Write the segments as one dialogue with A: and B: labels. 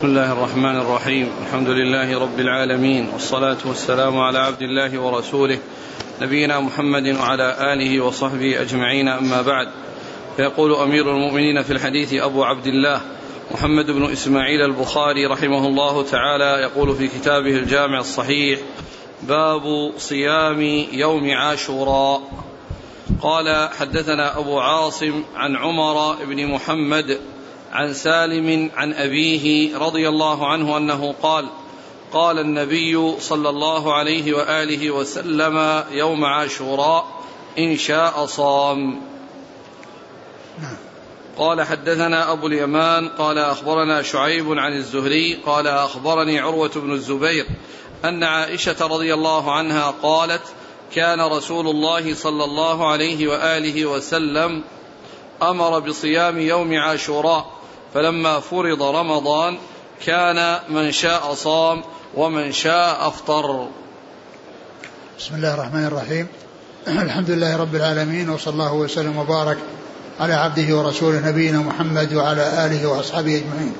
A: بسم الله الرحمن الرحيم. الحمد لله رب العالمين والصلاة والسلام على عبد الله ورسوله نبينا محمد وعلى آله وصحبه أجمعين. أما بعد فيقول أمير المؤمنين في الحديث أبو عبد الله محمد بن إسماعيل البخاري رحمه الله تعالى يقول في كتابه الجامع الصحيح باب صيام يوم عاشوراء. قال حدثنا أبو عاصم عن عمر بن محمد عن سالم عن أبيه رضي الله عنه أنه قال قال النبي صلى الله عليه وآله وسلم يوم عاشوراء إن شاء صام. قال حدثنا أبو اليمان قال أخبرنا شعيب عن الزهري قال أخبرني عروة بن الزبير أن عائشة رضي الله عنها قالت كان رسول الله صلى الله عليه وآله وسلم أمر بصيام يوم عاشوراء فلما فرض رمضان كان من شاء صام ومن شاء أفطر.
B: بسم الله الرحمن الرحيم. الحمد لله رب العالمين وصلى الله وسلم وبارك على عبده ورسوله نبينا محمد وعلى آله وأصحابه أجمعين.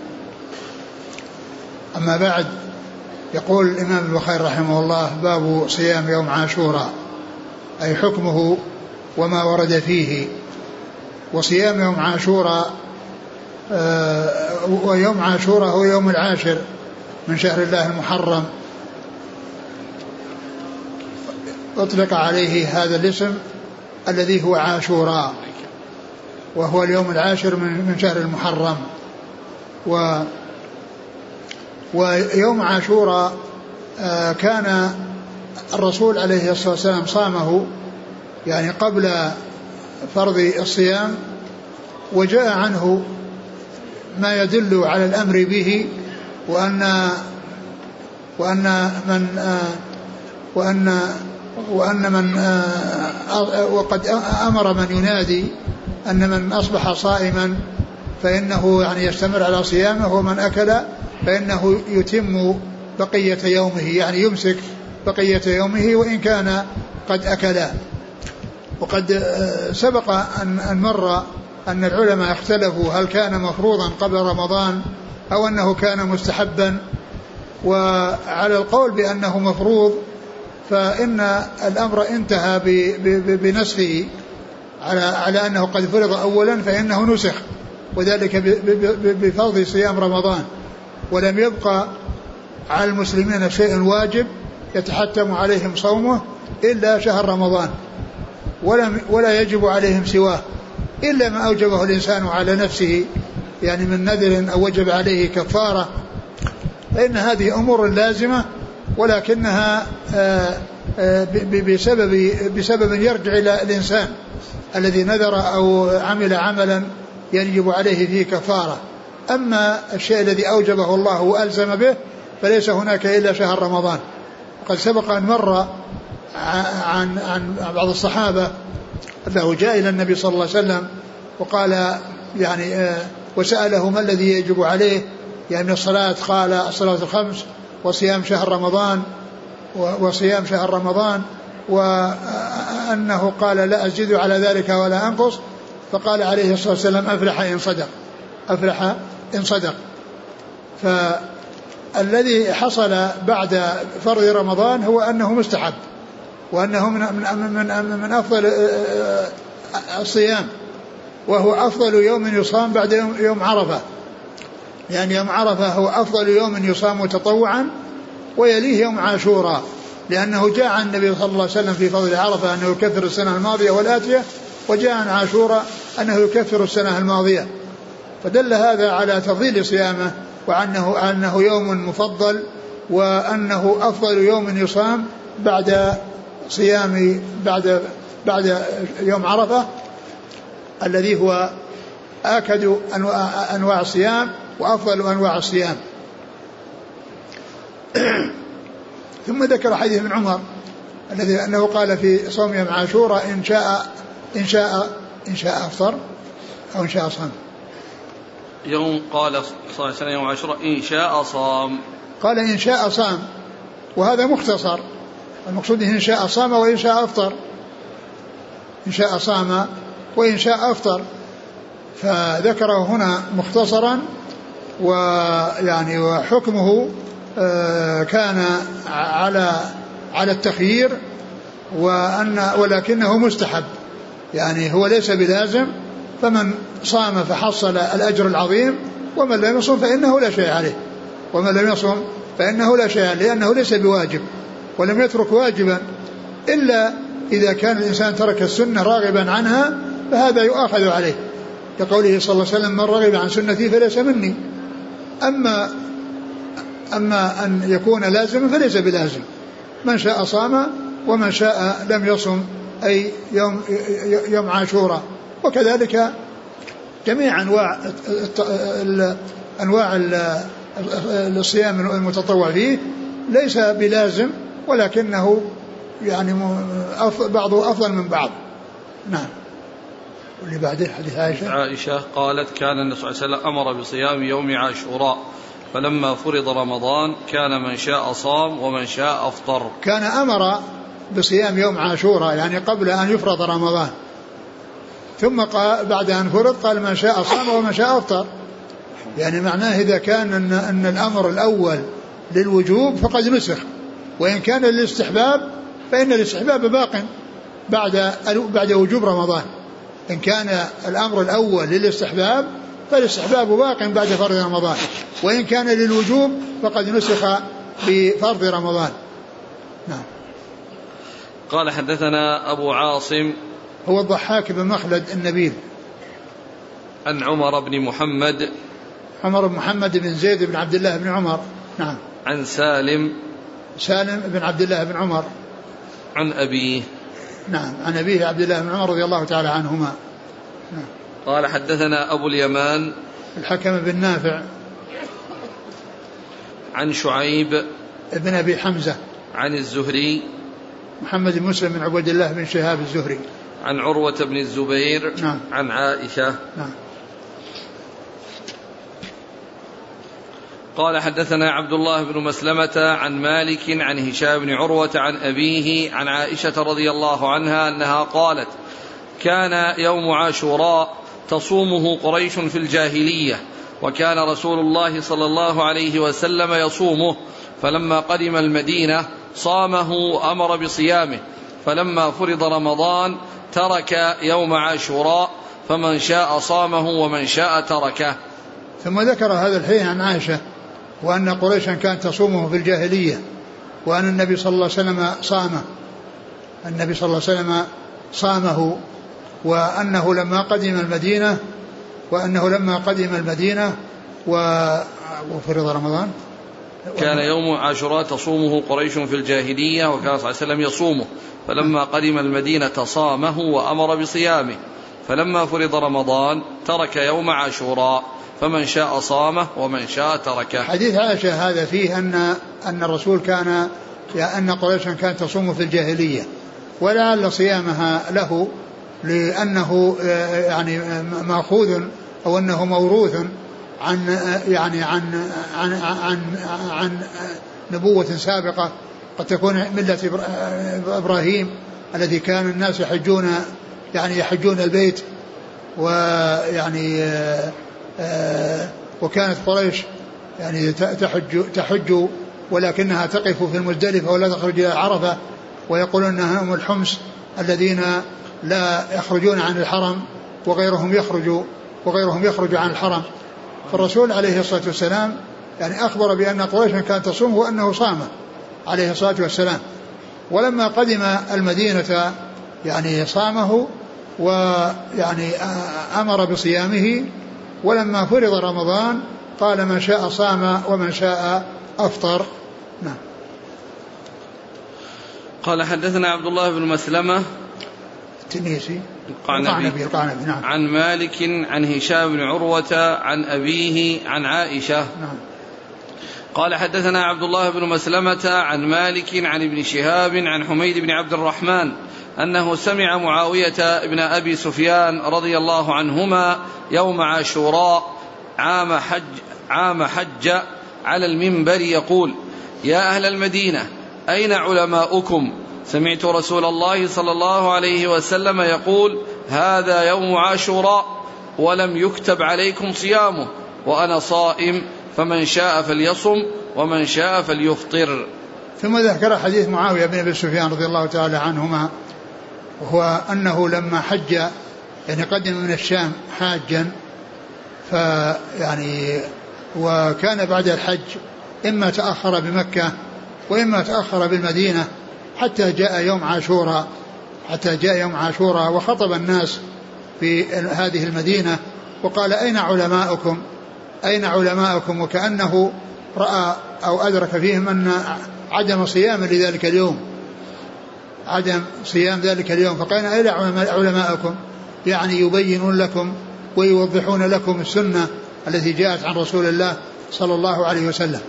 B: أما بعد يقول الإمام البخاري رحمه الله باب صيام يوم عاشوراء أي حكمه وما ورد فيه وصيام يوم عاشوراء ويوم عاشوراء هو يوم العاشر من شهر الله المحرم. أطلق عليه هذا الاسم الذي هو عاشوراء وهو اليوم العاشر من شهر المحرم. و ويوم عاشوراء آه، كان الرسول عليه الصلاة والسلام صامه يعني قبل فرض الصيام وجاء عنه ما يدل على الأمر به وأن وأن من وأن وأن من وقد أمر من ينادي أن من أصبح صائما فإنه يعني يستمر على صيامه ومن أكل فإنه يتم بقية يومه يعني يمسك بقية يومه وإن كان قد أكل. وقد سبق أن مر أن العلماء اختلفوا هل كان مفروضا قبل رمضان أو أنه كان مستحبا. وعلى القول بأنه مفروض فإن الأمر انتهى بنسخه على على أنه قد فرض أولا فإنه نسخ وذلك بفرض صيام رمضان. ولم يبقى على المسلمين شيء واجب يتحتم عليهم صومه إلا شهر رمضان ولم ولا يجب عليهم سواه. إلا ما أوجبه الإنسان على نفسه يعني من نذر أو وجب عليه كفارة فإن هذه أمور لازمة ولكنها آه، آه، بسبب بسبب يرجع إلى الإنسان الذي نذر أو عمل عملا يجب عليه فيه كفارة. أما الشيء الذي أوجبه الله وألزم به فليس هناك إلا شهر رمضان. وقد سبق أن مر عن عن بعض الصحابة أنه جاء إلى النبي صلى الله عليه وسلم وقال يعني آه، وسأله ما الذي يجب عليه؟ يعني الصلاة؟ قال الصلاة الخمس وصيام شهر رمضان وصيام شهر رمضان وأنه قال لا أزيد على ذلك ولا أنقص. فقال عليه الصلاة والسلام أفلح إن صدق أفلح إن صدق. فالذي حصل بعد فرض رمضان هو أنه مستحب. وأنه من من من, من أفضل آه، آه، الصيام. وهو أفضل يوم يصام بعد يوم, يوم عرفة. يعني يوم عرفة هو أفضل يوم يصام تطوعا ويليه يوم عاشوراء لأنه جاء عن النبي صلى الله عليه وسلم في فضل عرفة أنه يكفر السنة الماضية والآتية وجاء عن عاشوراء أنه يكفر السنة الماضية. فدل هذا على تفضيل صيامه وأنه أنه يوم مفضل وأنه أفضل يوم يصام بعد صيام بعد بعد يوم عرفة الذي هو آكد أنواع الصيام وأفضل أنواع الصيام. ثم ذكر حديث ابن عمر الذي أنه قال في صوم يوم عاشوراء إن شاء إن شاء إن شاء أفطر أو إن شاء صام.
A: يوم قال صلى الله عليه وسلم يوم عاشوراء إن شاء صام.
B: قال إن شاء صام. وهذا مختصر. المقصود إن شاء صام وإن شاء أفطر. إن شاء صام وإن شاء أفطر. فذكره هنا مختصرا ويعني وحكمه آه، كان على على التخيير وأن ولكنه مستحب. يعني هو ليس بلازم فمن صام فحصل الأجر العظيم ومن لم يصم فإنه لا شيء عليه. ومن لم يصم فإنه لا شيء عليه لأنه ليس بواجب. ولم يترك واجبا إلا إذا كان الإنسان ترك السنة راغبا عنها فهذا يؤاخذ عليه. كقوله صلى الله عليه وسلم من رغب عن سنتي فليس مني. أما أما أن يكون لازما فليس بلازم. من شاء صام ومن شاء لم يصم أي يوم يوم عاشوراء. وكذلك جميع أنواع أنواع الصيام المتطوع فيه ليس بلازم ولكنه يعني بعضه أفضل من بعض. نعم. واللي بعده حديث عائشة؟
A: عائشة قالت كان النبي صلى الله عليه وسلم أمر بصيام يوم عاشوراء فلما فرض رمضان كان من شاء صام ومن شاء أفطر.
B: كان أمر بصيام يوم عاشوراء يعني قبل أن يفرض رمضان. ثم قال بعد أن فرض قال من شاء صام ومن شاء أفطر. يعني معناه إذا كان أن, أن الأمر الأول للوجوب فقد نسخ. وإن كان للاستحباب فإن الاستحباب باق بعد بعد وجوب رمضان. إن كان الأمر الأول للاستحباب فالاستحباب باق بعد فرض رمضان. وإن كان للوجوب فقد نسخ بفرض رمضان. نعم.
A: قال حدثنا أبو عاصم
B: هو الضحاك بن مخلد النبيل.
A: عن عمر بن محمد
B: عمر بن محمد بن زيد بن عبد الله بن عمر. نعم.
A: عن سالم
B: سالم بن عبد الله بن عمر.
A: عن أبيه.
B: نعم عن أبيه عبد الله بن عمر رضي الله تعالى عنهما.
A: نعم. قال حدثنا أبو اليمان.
B: الحكم بن نافع.
A: عن شعيب.
B: بن أبي حمزة.
A: عن الزهري.
B: محمد بن مسلم بن عبد الله بن شهاب الزهري.
A: عن عروة بن الزبير.
B: نعم.
A: عن عائشة.
B: نعم.
A: قال حدثنا عبد الله بن مسلمة عن مالك عن هشام بن عروة عن أبيه عن عائشة رضي الله عنها أنها قالت كان يوم عاشوراء تصومه قريش في الجاهلية وكان رسول الله صلى الله عليه وسلم يصومه فلما قدم المدينة صامه وأمر بصيامه فلما فرض رمضان ترك يوم عاشوراء فمن شاء صامه ومن شاء تركه.
B: ثم ذكر هذا الحين عن عائشة وأن قريشا كانت تصومه في الجاهلية وأن النبي صلى الله عليه وسلم صامه. النبي صلى الله عليه وسلم صامه وأنه لما قدم المدينة وأنه لما قدم المدينة وفرض رمضان.
A: كان يوم عاشوراء تصومه قريش في الجاهلية وكان صلى الله عليه وسلم يصومه. فلما قدم المدينة صامه وأمر بصيامه. فلما فرض رمضان ترك يوم عاشوراء. فمن شاء صامه ومن شاء تركه.
B: حديث عائشة هذا فيه أن أن الرسول كان أن قريشا كانت تصوم في الجاهلية. ولعل صيامها له لأنه يعني مأخوذ أو أنه موروث عن يعني عن عن عن, عن نبوة سابقة. قد تكون ملة إبراهيم الذي كان الناس يحجون يعني يحجون البيت. ويعني وكانت قريش يعني تحج تحج ولكنها تقف في المزدلفة ولا تخرج إلى عرفة ويقولون أنها هم الحمص الذين لا يخرجون عن الحرم وغيرهم يخرج وغيرهم يخرج عن الحرم. فالرسول عليه الصلاة والسلام يعني أخبر بأن قريشا كانت تصوم وأنه صام عليه الصلاة والسلام. ولما قدم المدينة يعني صامه ويعني أمر بصيامه ولما فرض رمضان قال من شاء صام ومن شاء أفطر نعم.
A: قال حدثنا عبد الله بن مسلمة.
B: التنيسي.
A: القعنبي
B: القعنبي نعم.
A: عن مالك عن هشام بن عروة عن أبيه عن عائشة.
B: نعم.
A: قال حدثنا عبد الله بن مسلمة عن مالك عن ابن شهاب عن حميد بن عبد الرحمن. أنه سمع معاوية بن أبي سفيان رضي الله عنهما يوم عاشوراء عام حج عام حج على المنبر يقول يا أهل المدينة أين علماؤكم؟ سمعت رسول الله صلى الله عليه وسلم يقول هذا يوم عاشوراء ولم يكتب عليكم صيامه وأنا صائم فمن شاء فليصم ومن شاء فليفطر.
B: ثم ذكر حديث معاوية بن أبي سفيان رضي الله تعالى عنهما وهو أنه لما حج يعني قدم من الشام حاجا فيعني وكان بعد الحج إما تأخر بمكة وإما تأخر بالمدينة حتى جاء يوم عاشوراء حتى جاء يوم عاشوراء وخطب الناس في هذه المدينة وقال أين علماؤكم؟ أين علماؤكم؟ وكأنه رأى أو أدرك فيهم أن عدم صيام لذلك اليوم. عدم صيام ذلك اليوم فقال أين علماؤكم يعني يبينون لكم ويوضحون لكم السنة التي جاءت عن رسول الله صلى الله عليه وسلم.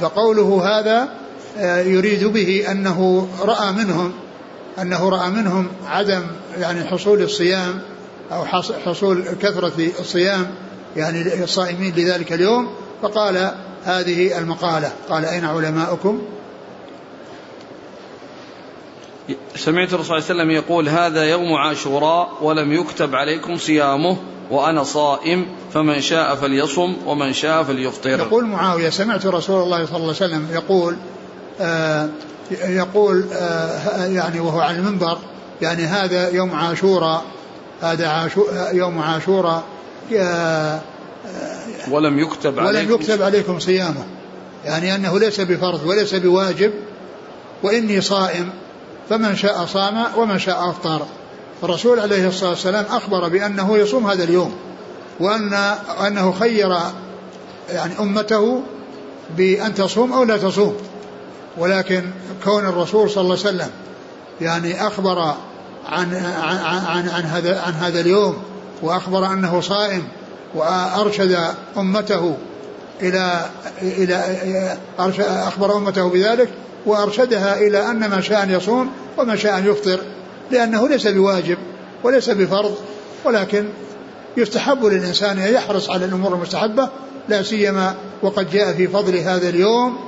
B: فقوله هذا يريد به أنه رأى منهم أنه رأى منهم عدم يعني حصول الصيام أو حصول كثرة الصيام يعني الصائمين لذلك اليوم فقال هذه المقالة. قال أين علماؤكم؟
A: سمعت الرسول صلى الله عليه وسلم يقول هذا يوم عاشوراء ولم يكتب عليكم صيامه وأنا صائم فمن شاء فليصم ومن شاء فليفطر.
B: يقول معاوية سمعت رسول الله صلى الله عليه وسلم يقول آه يقول آه يعني وهو على المنبر يعني هذا يوم عاشوراء هذا عاشو يوم عاشوراء آه
A: ولم يكتب
B: ولم عليكم يكتب عليكم صيامه يعني أنه ليس بفرض وليس بواجب وإني صائم فمن شاء صام ومن شاء أفطر. الرسول عليه الصلاة والسلام أخبر بأنه يصوم هذا اليوم وأن أنه خير يعني أمته بأن تصوم أو لا تصوم. ولكن كون الرسول صلى الله عليه وسلم يعني أخبر عن عن عن, عن هذا عن هذا اليوم وأخبر أنه صائم وأرشد أمته إلى إلى أخبر أمته بذلك وأرشدها إلى أن من شاء أن يصوم ومن شاء أن يفطر لأنه ليس بواجب وليس بفرض ولكن يستحب للإنسان أن يحرص على الأمور المستحبة لا سيما وقد جاء في فضل هذا اليوم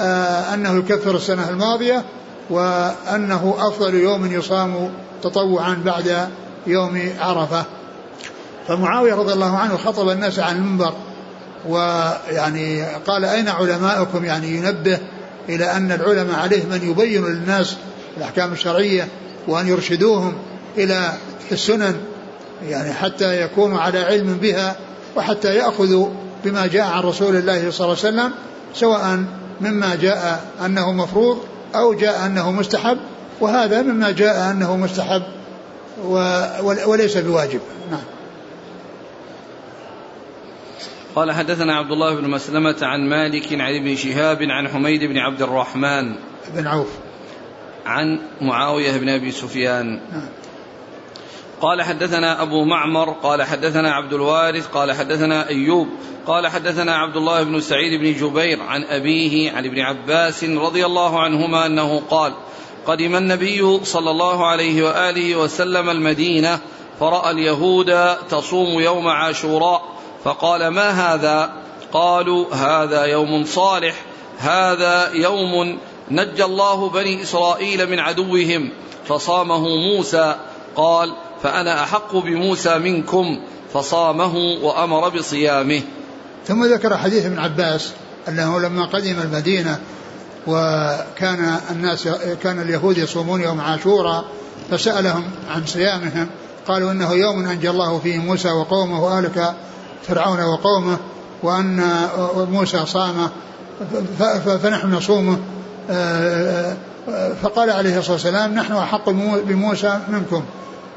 B: آه أنه يكفر السنة الماضية وأنه أفضل يوم يصام تطوعا بعد يوم عرفة. فمعاوية رضي الله عنه خطب الناس عن المنبر ويعني قال أين علماؤكم يعني ينبه إلى أن العلماء عليه من يبين للناس الأحكام الشرعية وأن يرشدوهم إلى السنن يعني حتى يكونوا على علم بها وحتى يأخذوا بما جاء عن رسول الله صلى الله عليه وسلم سواء مما جاء أنه مفروض أو جاء أنه مستحب وهذا مما جاء أنه مستحب وليس بواجب. نعم.
A: قال حدثنا عبد الله بن مسلمة عن مالك عن ابن شهاب عن حميد بن عبد الرحمن
B: بن عوف
A: عن معاوية بن أبي سفيان نعم. قال حدثنا أبو معمر قال حدثنا عبد الوارث قال حدثنا أيوب قال حدثنا عبد الله بن سعيد بن جبير عن أبيه عن ابن عباس رضي الله عنهما أنه قال قدم النبي صلى الله عليه وآله وسلم المدينة فرأى اليهود تصوم يوم عاشوراء فقال ما هذا؟ قالوا هذا يوم صالح هذا يوم نجى الله بني إسرائيل من عدوهم فصامه موسى. قال فأنا أحق بموسى منكم فصامه وأمر بصيامه.
B: ثم ذكر حديث ابن عباس أنه لما قدم المدينة وكان الناس كان اليهود يصومون يوم عاشوراء فسألهم عن صيامهم. قالوا إنه يوم انجى الله فيه موسى وقومه وأهلك فرعون وقومه وان موسى صام فنحن نصومه. آه، آه، فقال عليه الصلاة والسلام نحن أحق بموسى منكم.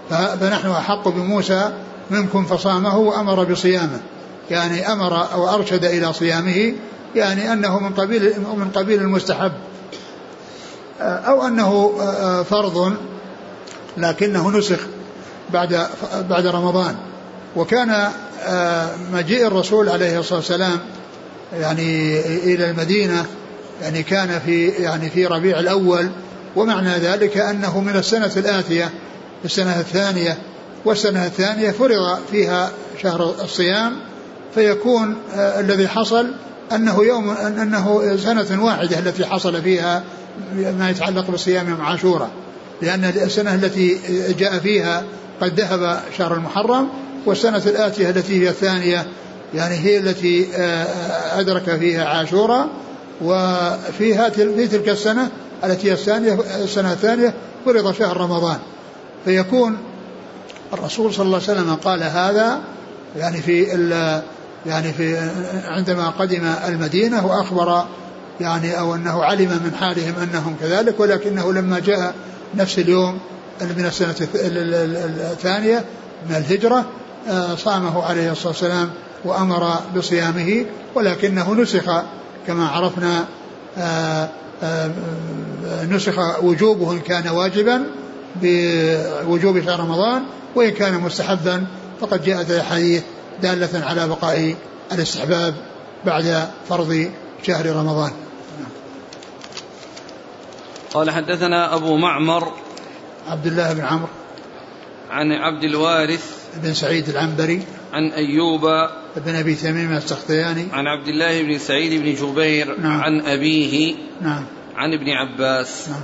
B: فنحن أحق بموسى منكم فصامه وأمر بصيامه. يعني أمر أو أرشد إلى صيامه يعني أنه من قبيل من قبيل المستحب. آه، أو أنه فرض لكنه نسخ بعد بعد رمضان. وكان مجيء الرسول عليه الصلاة والسلام يعني إلى المدينة يعني كان في يعني في ربيع الأول ومعنى ذلك أنه من السنة الآتية السنة الثانية والسنة الثانية فرض فيها شهر الصيام فيكون آه الذي حصل أنه يوم أنه سنة واحدة التي حصل فيها ما يتعلق بصيام يوم عاشوراء لأن السنة التي جاء فيها قد ذهب شهر المحرم والسنة الآتية التي هي الثانية يعني هي التي آه، أدرك فيها عاشوراء وفيها في تلك السنة التي هي الثانية السنة الثانية فرض شهر رمضان. فيكون الرسول صلى الله عليه وسلم قال هذا يعني في يعني في عندما قدم المدينة وأخبر يعني أو أنه علم من حالهم أنهم كذلك ولكنه لما جاء نفس اليوم من السنة الثانية من الهجرة آه، صامه عليه الصلاة والسلام وأمر بصيامه ولكنه نسخ كما عرفنا آه، آه، نسخ وجوبه إن كان واجبا بوجوب شهر رمضان وإن كان مستحبا فقد جاءت الحديث دالة على بقاء الاستحباب بعد فرض شهر رمضان.
A: قال حدثنا أبو معمر.
B: عبد الله بن عمرو.
A: عن عبد الوارث
B: بن سعيد العنبري
A: عن أيوب
B: بن أبي تميم السختياني.
A: عن عبد الله بن سعيد بن جبير نعم. عن أبيه
B: نعم.
A: عن ابن عباس.
B: نعم.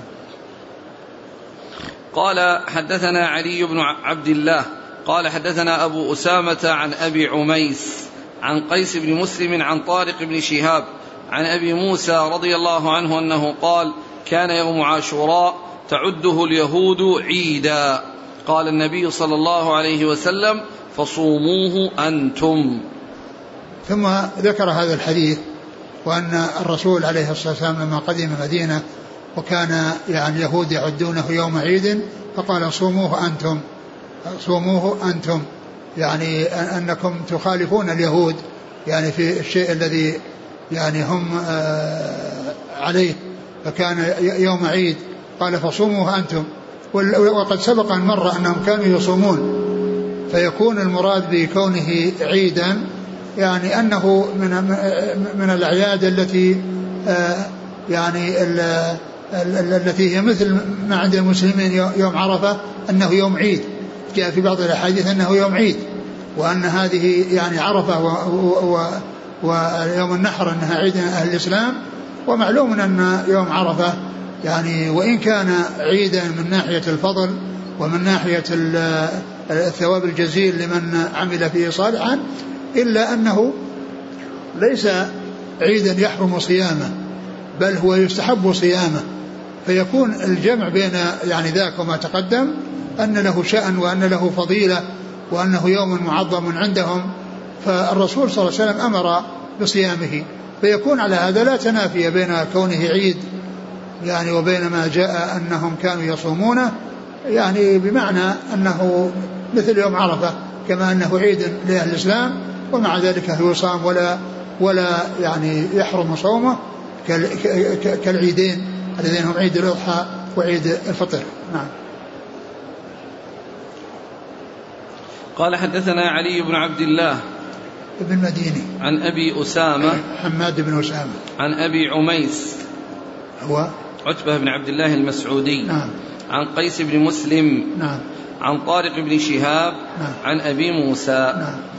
A: قال حدثنا علي بن عبد الله. قال حدثنا أبو أسامة عن أبي عميس عن قيس بن مسلم عن طارق بن شهاب عن أبي موسى رضي الله عنه أنه قال كان يوم عاشوراء تعده اليهود عيدا. قال النبي صلى الله عليه وسلم فصوموه أنتم.
B: ثم ذكر هذا الحديث وأن الرسول عليه الصلاة والسلام لما قدم المدينة وكان يعني اليهود يعدونه يوم عيد فقال صوموه أنتم صوموه أنتم. يعني أنكم تخالفون اليهود يعني في الشيء الذي يعني هم آه، عليه. فكان يوم عيد. قال فصوموه أنتم. وقد سبق أن مر أنهم كانوا يصومون. فيكون المراد بكونه عيدا يعني أنه من من الأعياد التي آه، يعني التي هي مثل ما عند المسلمين يوم عرفة أنه يوم عيد. جاء في بعض الأحاديث أنه يوم عيد وأن هذه يعني عرفة ويوم النحر أنها عيد أهل الإسلام. ومعلوم أن يوم عرفة يعني وإن كان عيدا من ناحية الفضل ومن ناحية الثواب الجزيل لمن عمل فيه صالحا إلا أنه ليس عيدا يحرم صيامه بل هو يستحب صيامه. فيكون الجمع بين يعني ذاك وما تقدم أن له شأن وأن له فضيلة وأنه يوم معظم عندهم. فالرسول صلى الله عليه وسلم أمر بصيامه. فيكون على هذا لا تنافي بين كونه عيد يعني وبين ما جاء أنهم كانوا يصومونه يعني بمعنى أنه مثل يوم عرفة كما أنه عيد لأهل الإسلام ومع ذلك يصام ولا ولا يعني يحرم صومه كالعيدين الذين هم عيد الأضحى وعيد الفطر. نعم.
A: قال حدثنا علي بن عبد الله
B: ابن مديني.
A: عن أبي أسامة
B: حماد بن أسامة.
A: عن أبي عميس
B: هو
A: عتبة بن عبد الله المسعودي.
B: نعم.
A: عن قيس بن مسلم.
B: نعم.
A: عن طارق بن شهاب.
B: نعم.
A: عن أبي موسى.
B: نعم.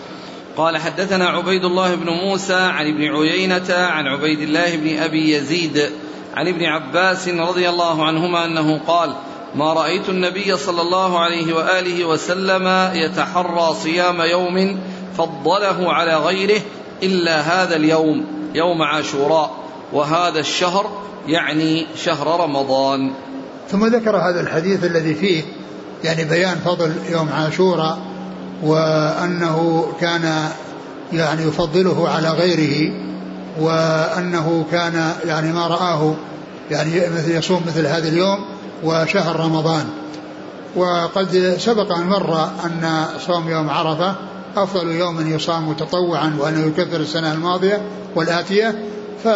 A: قال حدثنا عبيد الله بن موسى عن ابن عيينة عن عبيد الله بن أبي يزيد عن ابن عباس رضي الله عنهما أنه قال ما رأيت النبي صلى الله عليه وآله وسلم يتحرى صيام يوم فضله على غيره إلا هذا اليوم يوم عاشوراء وهذا الشهر يعني شهر رمضان.
B: ثم ذكر هذا الحديث الذي فيه يعني بيان فضل يوم عاشوراء وأنه كان يعني يفضله على غيره وأنه كان يعني ما رآه يعني يصوم مثل هذا اليوم وشهر رمضان. وقد سبق أن مر أن صوم يوم عرفة أفضل يوم يصام تطوعا وأنه يكفر السنة الماضية والآتية ف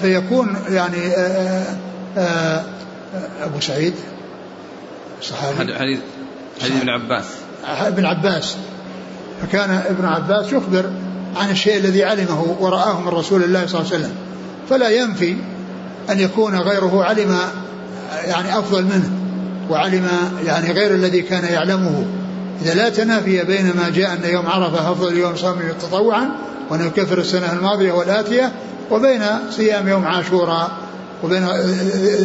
B: فيكون يعني آآ آآ أبو سعيد
A: الصحابي. حديث حديث ابن عباس.
B: ابن عباس. فكان ابن عباس يخبر عن الشيء الذي علمه ورآه من رسول الله صلى الله عليه وسلم. فلا ينفي أن يكون غيره علم يعني أفضل منه وعلم يعني غير الذي كان يعلمه. إذا لا تنافي بين ما جاء أن يوم عرفة أفضل يوم صام تطوعا وأنه يكفر السنة الماضية والآتية وبين صيام يوم عاشوراء وبين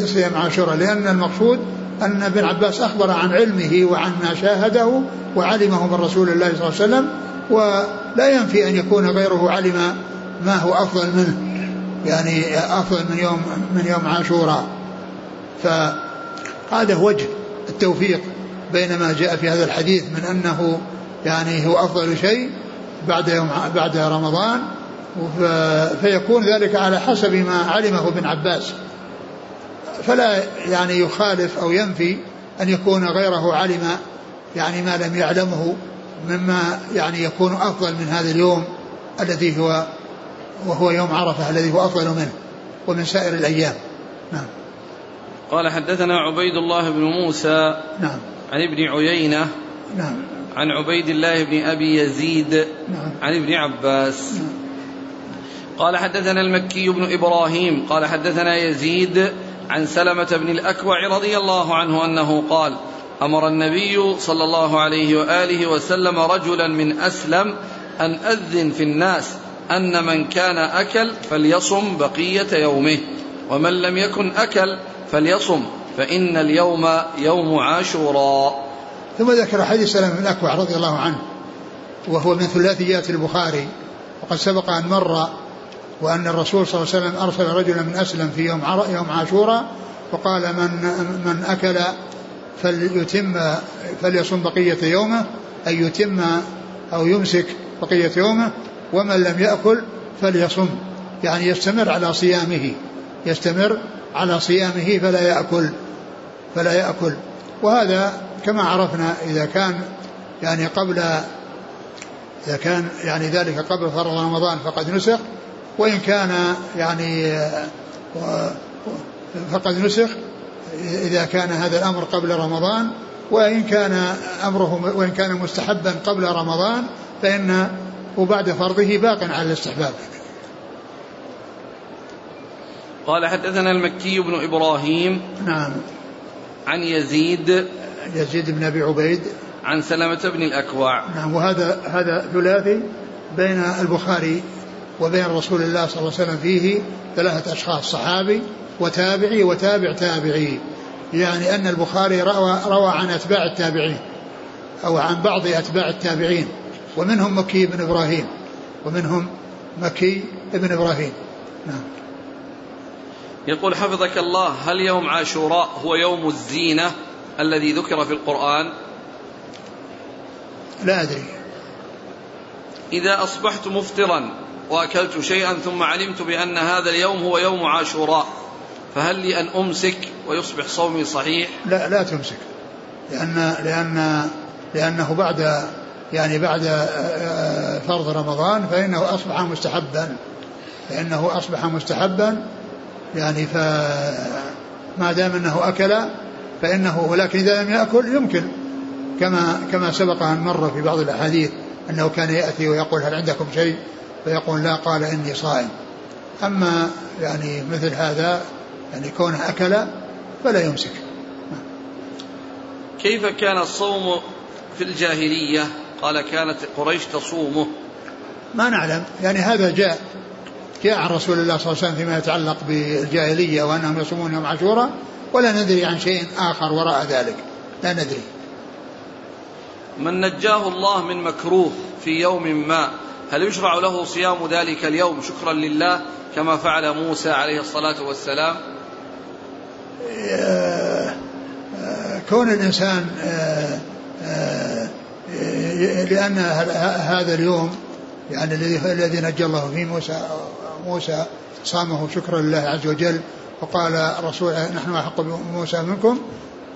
B: صيام عاشوراء لأن المقصود أن ابن عباس أخبر عن علمه وعن ما شاهده وعلمه من رسول الله صلى الله عليه وسلم ولا ينفي أن يكون غيره علم ما هو أفضل منه يعني أفضل من يوم من يوم عاشوراء. فهذا وجه التوفيق بين ما جاء في هذا الحديث من أنه يعني هو أفضل شيء بعد يوم بعد رمضان فيكون ذلك على حسب ما علمه ابن عباس. فلا يعني يخالف أو ينفي أن يكون غيره علم يعني ما لم يعلمه مما يعني يكون أفضل من هذا اليوم الذي هو وهو يوم عرفة الذي هو أفضل منه ومن سائر الأيام. نعم.
A: قال حدثنا عبيد الله بن موسى
B: نعم.
A: عن ابن عيينة
B: نعم.
A: عن عبيد الله بن أبي يزيد
B: نعم.
A: عن ابن عباس.
B: نعم.
A: قال حدثنا المكي بن إبراهيم قال حدثنا يزيد عن سلمة بن الأكوع رضي الله عنه أنه قال أمر النبي صلى الله عليه وآله وسلم رجلا من أسلم أن أذن في الناس أن من كان أكل فليصم بقية يومه ومن لم يكن أكل فليصم فإن اليوم يوم عاشوراء.
B: ثم ذكر حديث سلمة بن الأكوع رضي الله عنه وهو من ثلاثيات البخاري وقد سبق أن مر وأن الرسول صلى الله عليه وسلم أرسل رجلا من أسلم في يوم يوم عاشوراء وقال من من أكل فليتم فليصم بقية يومه أي يتم أو يمسك بقية يومه ومن لم يأكل فليصم. يعني يستمر على صيامه يستمر على صيامه فلا يأكل فلا يأكل. وهذا كما عرفنا إذا كان يعني قبل إذا كان يعني ذلك قبل فرض رمضان فقد نسخ وإن كان يعني فقد نسخ إذا كان هذا الأمر قبل رمضان وإن كان أمره وإن كان مستحبا قبل رمضان فإن وبعد فرضه باق على الاستحباب.
A: قال حدثنا المكي بن إبراهيم
B: نعم.
A: عن يزيد
B: يزيد بن أبي عبيد.
A: عن سلمة بن الأكوع.
B: نعم وهذا هذا ثلاثي بين البخاري وبين رسول الله صلى الله عليه وسلم فيه ثلاثة أشخاص صحابي وتابعي وتابع تابعي. يعني أن البخاري روى, روى عن أتباع التابعين أو عن بعض أتباع التابعين ومنهم مكي بن إبراهيم ومنهم مكي بن إبراهيم. نعم.
A: يقول حفظك الله هل يوم عاشوراء هو يوم الزينة الذي ذكر في القرآن؟
B: لا أدري.
A: إذا أصبحت مفطرا وأكلت شيئا ثم علمت بأن هذا اليوم هو يوم عاشوراء. فهل لي أن أمسك ويصبح صومي صحيح؟
B: لا لا تمسك. لأن لأن لأنه بعد يعني بعد آه، فرض رمضان فإنه أصبح مستحبا. فإنه أصبح مستحبا. يعني فما دام أنه أكل فإنه ولكن إذا لم يأكل يمكن. كما كما سبق أن مر في بعض الأحاديث أنه كان يأتي ويقول هل عندكم شيء؟ فيقول لا قال إني صائم. أما يعني مثل هذا يعني كونه أكل فلا يمسك.
A: كيف كان الصوم في الجاهلية؟ قال كانت قريش تصومه.
B: ما نعلم. يعني هذا جاء جاء عن رسول الله صلى الله عليه وسلم فيما يتعلق بالجاهلية وأنهم يصومون يوم عاشوراء ولا ندري عن شيء آخر وراء ذلك. لا ندري.
A: من نجاه الله من مكروه في يوم ما. هل يشرع له صيام ذلك اليوم شكرا لله كما فعل موسى عليه الصلاة والسلام؟
B: آه، آه، كون الإنسان آه، لأن هذا اليوم يعني الذي نجى الله فيه موسى موسى صامه شكرا لله عز وجل وقال الرسول نحن أحق بموسى منكم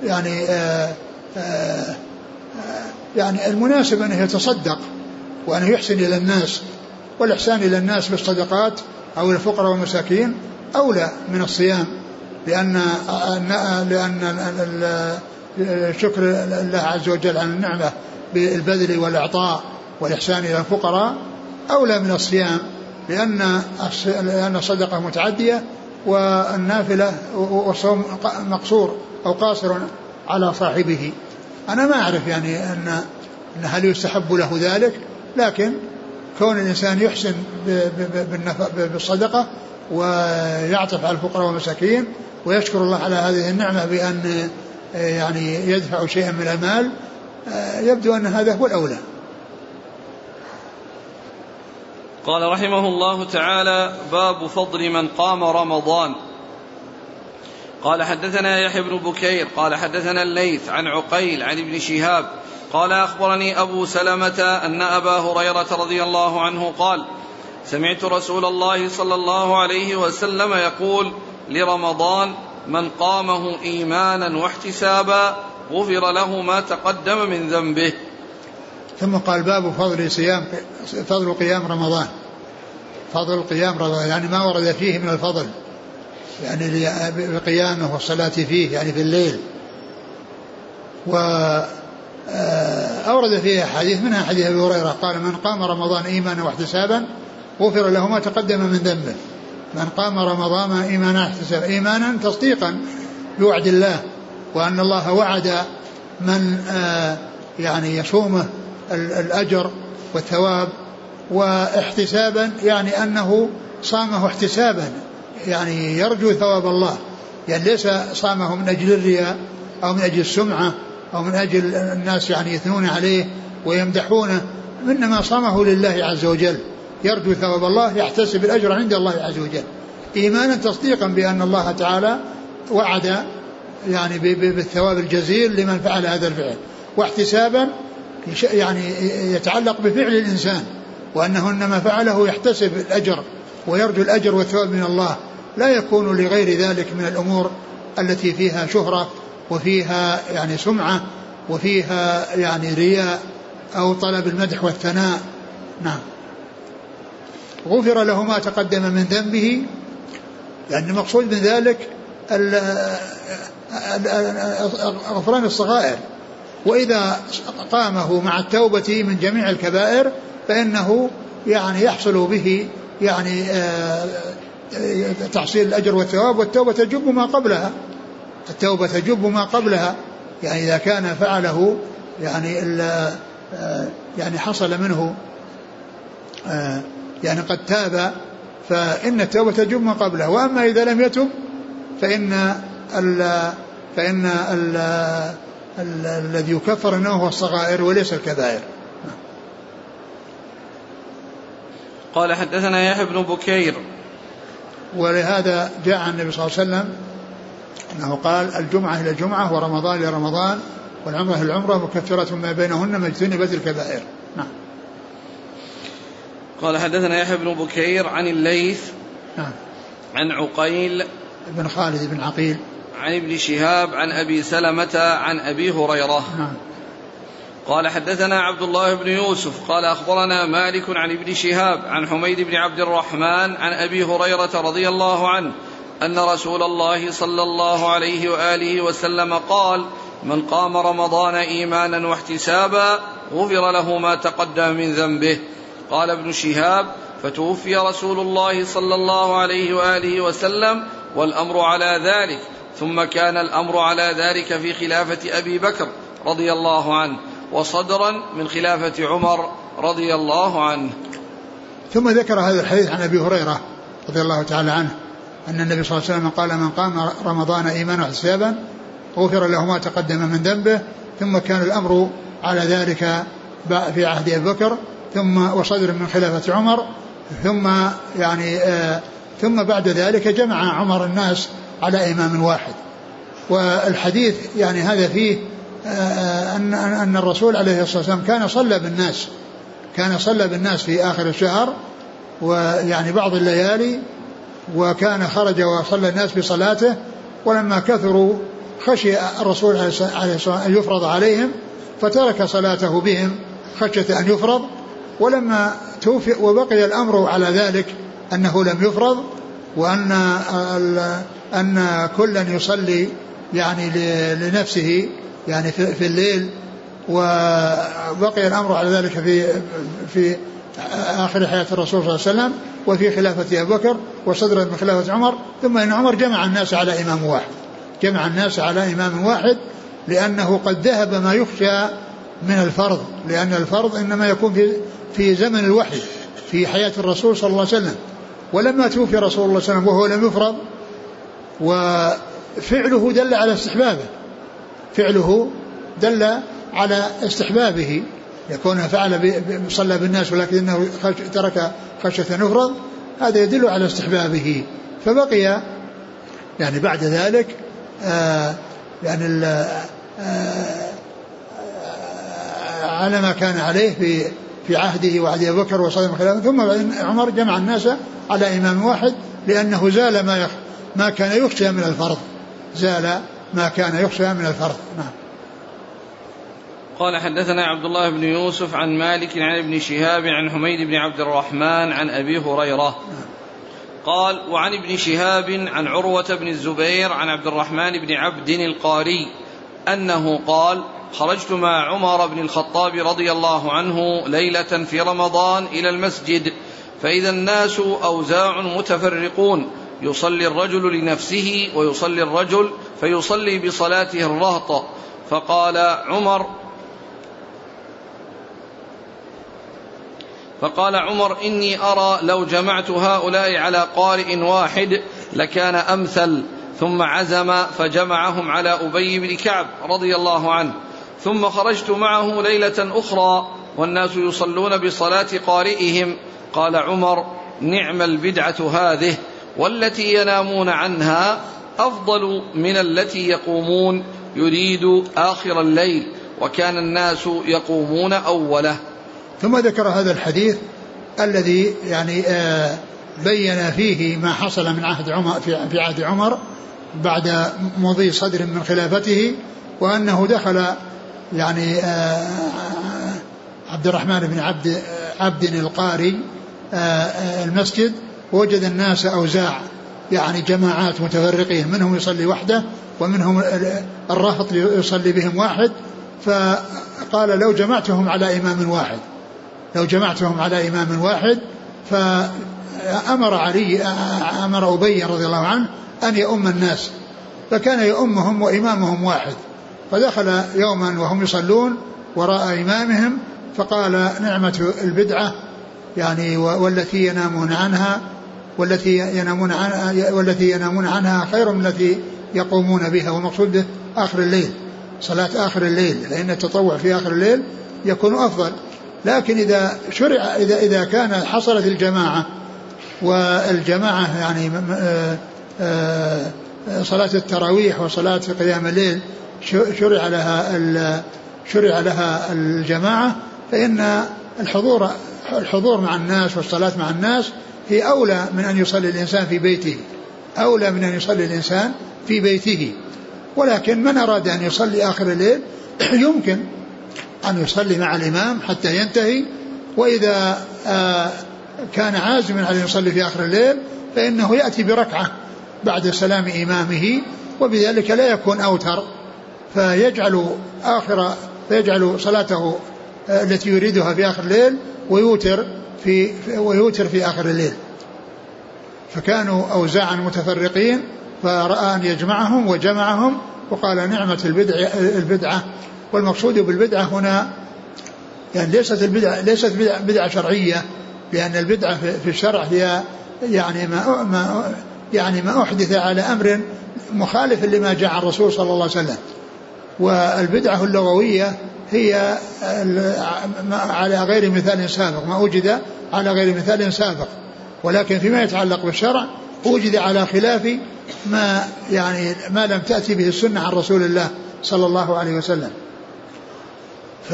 B: يعني آآ آآ يعني المناسب أنه يتصدق. وأنه يحسن إلى الناس والإحسان إلى الناس بالصدقات أو الفقراء والمساكين أولى من الصيام لأن لأن شكر الله عز وجل على النعمة بالبذل والإعطاء والإحسان إلى الفقراء أولى من الصيام لأن لأن الصدقة متعدية والنافلة والصوم مقصور أو قاصر على صاحبه. أنا ما أعرف يعني أن هل يستحب له ذلك لكن كون الإنسان يحسن بالصدقة ويعطف على الفقراء والمساكين ويشكر الله على هذه النعمة بأن يعني يدفع شيئا من المال يبدو أن هذا هو الأولى.
A: قال رحمه الله تعالى باب فضل من قام رمضان. قال حدثنا يحيى بن بكير قال حدثنا الليث عن عقيل عن ابن شهاب قال أخبرني أبو سلمة أن أبا هريرة رضي الله عنه قال سمعت رسول الله صلى الله عليه وسلم يقول لرمضان من قامه إيمانا واحتسابا غفر له ما تقدم من ذنبه.
B: ثم قال باب فضل صيام فضل قيام رمضان. فضل قيام رمضان يعني ما ورد فيه من الفضل يعني بقيامه والصلاة فيه يعني في الليل. و أورد فيه أحاديث منها حديث أبي هريرة قال من قام رمضان إيمانا واحتسابا غفر له ما تقدم من ذنبه. من قام رمضان إيمانا واحتسابا إيمانا تصديقا بوعد الله وأن الله وعد من آه، يعني يصومه الأجر والثواب واحتسابا يعني أنه صامه احتسابا يعني يرجو ثواب الله يعني ليس صامه من أجل الرياء أو من أجل السمعة أو من أجل الناس يعني يثنون عليه ويمدحونه إنما صامه لله عز وجل. يرجو ثواب الله يحتسب الأجر عند الله عز وجل. إيمانا تصديقا بأن الله تعالى وعد يعني بالثواب الجزيل لمن فعل هذا الفعل. واحتسابا يعني يتعلق بفعل الإنسان وأنه إنما فعله يحتسب الأجر ويرجو الأجر والثواب من الله. لا يكون لغير ذلك من الأمور التي فيها شهرة وفيها يعني سمعة وفيها يعني رياء أو طلب المدح والثناء. نعم. غفر له ما تقدم من ذنبه يعني المقصود من ذلك غفران الصغائر. وإذا قامه مع التوبة من جميع الكبائر فإنه يعني يحصل به يعني آه، تحصيل الأجر والثواب والتوبة تجب ما قبلها. التوبة تجب ما قبلها. يعني إذا كان فعله يعني آه، يعني حصل منه آه، يعني قد تاب فإن التوبة تجب ما قبلها. وأما إذا لم يتب فإن ال فإن ال الذي يكفر إنه هو الصغائر وليس الكبائر.
A: قال حدثنا يحيى بن بكير.
B: ولهذا جاء عن النبي صلى الله عليه وسلم أنه قال الجمعة إلى الجمعه ورمضان إلى رمضان والعمرة إلى العمرة مكفرة ما بينهن ما اجتنبت الكبائر. نعم.
A: قال حدثنا يحيى بن بكير عن الليث نعم. عن عقيل
B: بن خالد بن عقيل.
A: عن ابن شهاب عن أبي سلمة عن أبي هريرة. نعم. قال حدثنا عبد الله بن يوسف قال أخبرنا مالك عن ابن شهاب عن حميد بن عبد الرحمن عن أبي هريرة رضي الله عنه أن رسول الله صلى الله عليه وآله وسلم قال من قام رمضان إيمانا واحتسابا غفر له ما تقدم من ذنبه. قال ابن شهاب فتوفي رسول الله صلى الله عليه وآله وسلم والأمر على ذلك ثم كان الأمر على ذلك في خلافة أبي بكر رضي الله عنه وصدرا من خلافة عمر رضي الله عنه.
B: ثم ذكر هذا الحديث عن أبي هريرة رضي الله تعالى عنه. أن النبي صلى الله عليه وسلم قال من قام رمضان إيمانا واحتسابا غفر له ما تقدم من ذنبه ثم كان الأمر على ذلك في عهد أبي بكر ثم وصدر من خلافة عمر ثم يعني آه ثم بعد ذلك جمع عمر الناس على إمام واحد. والحديث يعني هذا فيه آه، أن أن الرسول عليه الصلاة والسلام كان صلى بالناس كان صلى بالناس في آخر الشهر ويعني بعض الليالي وكان خرج وصلى الناس بصلاته ولما كثروا خشي الرسول عليه الصلاة والسلام أن يفرض عليهم فترك صلاته بهم خشية أن يفرض. ولما توفي وبقي الأمر على ذلك أنه لم يفرض وأن أن كلا يصلي يعني لنفسه يعني في الليل. وبقي الأمر على ذلك في في آخر حياة الرسول صلى الله عليه وسلم وفي خلافة أبي بكر وصدرا من خلافة عمر ثم إن عمر جمع الناس على إمام واحد. جمع الناس على إمام واحد لأنه قد ذهب ما يخشى من الفرض لأن الفرض إنما يكون في في زمن الوحي في حياة الرسول صلى الله عليه وسلم. ولما توفي رسول الله صلى الله عليه وسلم وهو لم يفرض وفعله دل على استحبابه. فعله دل على استحبابه. يكون فعل صلى بالناس ولكنه ترك خشية نفرض هذا يدل على استحبابه. فبقي يعني بعد ذلك آه يعني آه على ما كان عليه في في عهده وعهد ابي بكر وصدر خلافه ثم عمر جمع الناس على إمام واحد لأنه زال ما ما كان يخشى من الفرض. زال ما كان يخشى من الفرض. نعم.
A: قال حدثنا عبد الله بن يوسف عن مالك عن ابن شهاب عن حميد بن عبد الرحمن عن أبي هريرة. قال وعن ابن شهاب عن عروة بن الزبير عن عبد الرحمن بن عبد القاري أنه قال خرجت مع عمر بن الخطاب رضي الله عنه ليلة في رمضان إلى المسجد فإذا الناس أوزاع متفرقون. يصلي الرجل لنفسه ويصلي الرجل فيصلي بصلاته الرهط. فقال عمر فقال عمر إني أرى لو جمعت هؤلاء على قارئ واحد لكان أمثل. ثم عزم فجمعهم على أبي بن كعب رضي الله عنه. ثم خرجت معه ليلة أخرى والناس يصلون بصلاة قارئهم. قال عمر نعم البدعة هذه والتي ينامون عنها أفضل من التي يقومون يريد آخر الليل. وكان الناس يقومون أوله.
B: ثم ذكر هذا الحديث الذي يعني آه، بين فيه ما حصل من عهد عمر في عهد عمر بعد مضي صدر من خلافته وأنه دخل يعني آه، عبد الرحمن بن عبد عبد القاري آه، المسجد وجد الناس أوزاع يعني جماعات متفرقين منهم يصلي وحده ومنهم الرهط يصلي بهم واحد فقال لو جمعتهم على إمام واحد. لو جمعتهم على إمام واحد فأمر علي أمر أبي رضي الله عنه أن يؤم الناس فكان يؤمهم وإمامهم واحد. فدخل يوما وهم يصلون وراء إمامهم فقال نعمة البدعة يعني والتي ينامون عنها والتي ينامون عنها والتي ينامون عنها خير من التي يقومون بها والمقصود آخر الليل صلاة آخر الليل لأن التطوع في آخر الليل يكون أفضل. لكن إذا شرع إذا إذا كان حصلت الجماعة والجماعة يعني آه، آه، صلاة التراويح وصلاة قيام الليل شرع لها شرع لها الجماعة فإن الحضور الحضور مع الناس والصلاة مع الناس هي أولى من أن يصلي الإنسان في بيته أولى من أن يصلي الإنسان في بيته. ولكن من أراد أن يصلي آخر الليل؟ يمكن. أن يصلي مع الإمام حتى ينتهي وإذا آه، كان عازما على أن يصلي في آخر الليل فإنه يأتي بركعة بعد سلام إمامه وبذلك لا يكون أوتر فيجعل آخر فيجعل صلاته آه، التي يريدها في آخر الليل ويوتر في ويوتر في آخر الليل. فكانوا أوزاعا متفرقين فرأى أن يجمعهم وجمعهم وقال نعمة البدعة, البدعة. والمقصود بالبدعة هنا يعني ليست البدعة ليست بدعة, بدعة شرعية لأن البدعة في الشرع هي يعني ما ما يعني ما أحدث على أمر مخالف لما جاء عن الرسول صلى الله عليه وسلم. والبدعة اللغوية هي على غير مثال سابق ما وجد على غير مثال سابق. ولكن فيما يتعلق بالشرع وجد على خلاف ما يعني ما لم تأتي به السنة عن رسول الله صلى الله عليه وسلم. ف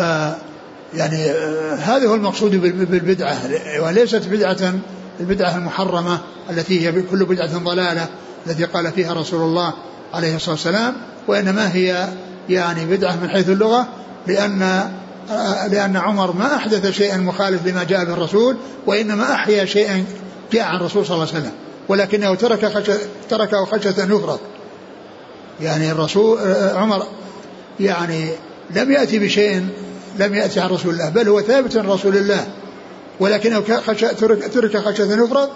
B: يعني آه، هذا هو المقصود بالبدعة. وليست بدعة البدعة المحرمة التي هي كل بدعة ضلالة التي قال فيها رسول الله عليه الصلاة والسلام وإنما هي يعني بدعة من حيث اللغة لأن آه، لأن عمر ما أحدث شيئا مخالف لما جاء به الرسول وإنما أحيا شيئا جاء عن الرسول صلى الله عليه وسلم. ولكنه ترك خشية تركه خشية أن يفرض. يعني الرسول آه، عمر يعني لم يأتي بشيء لم يأتي عن رسول الله بل هو ثابت عن رسول الله. ولكنه ترك خشية يفرض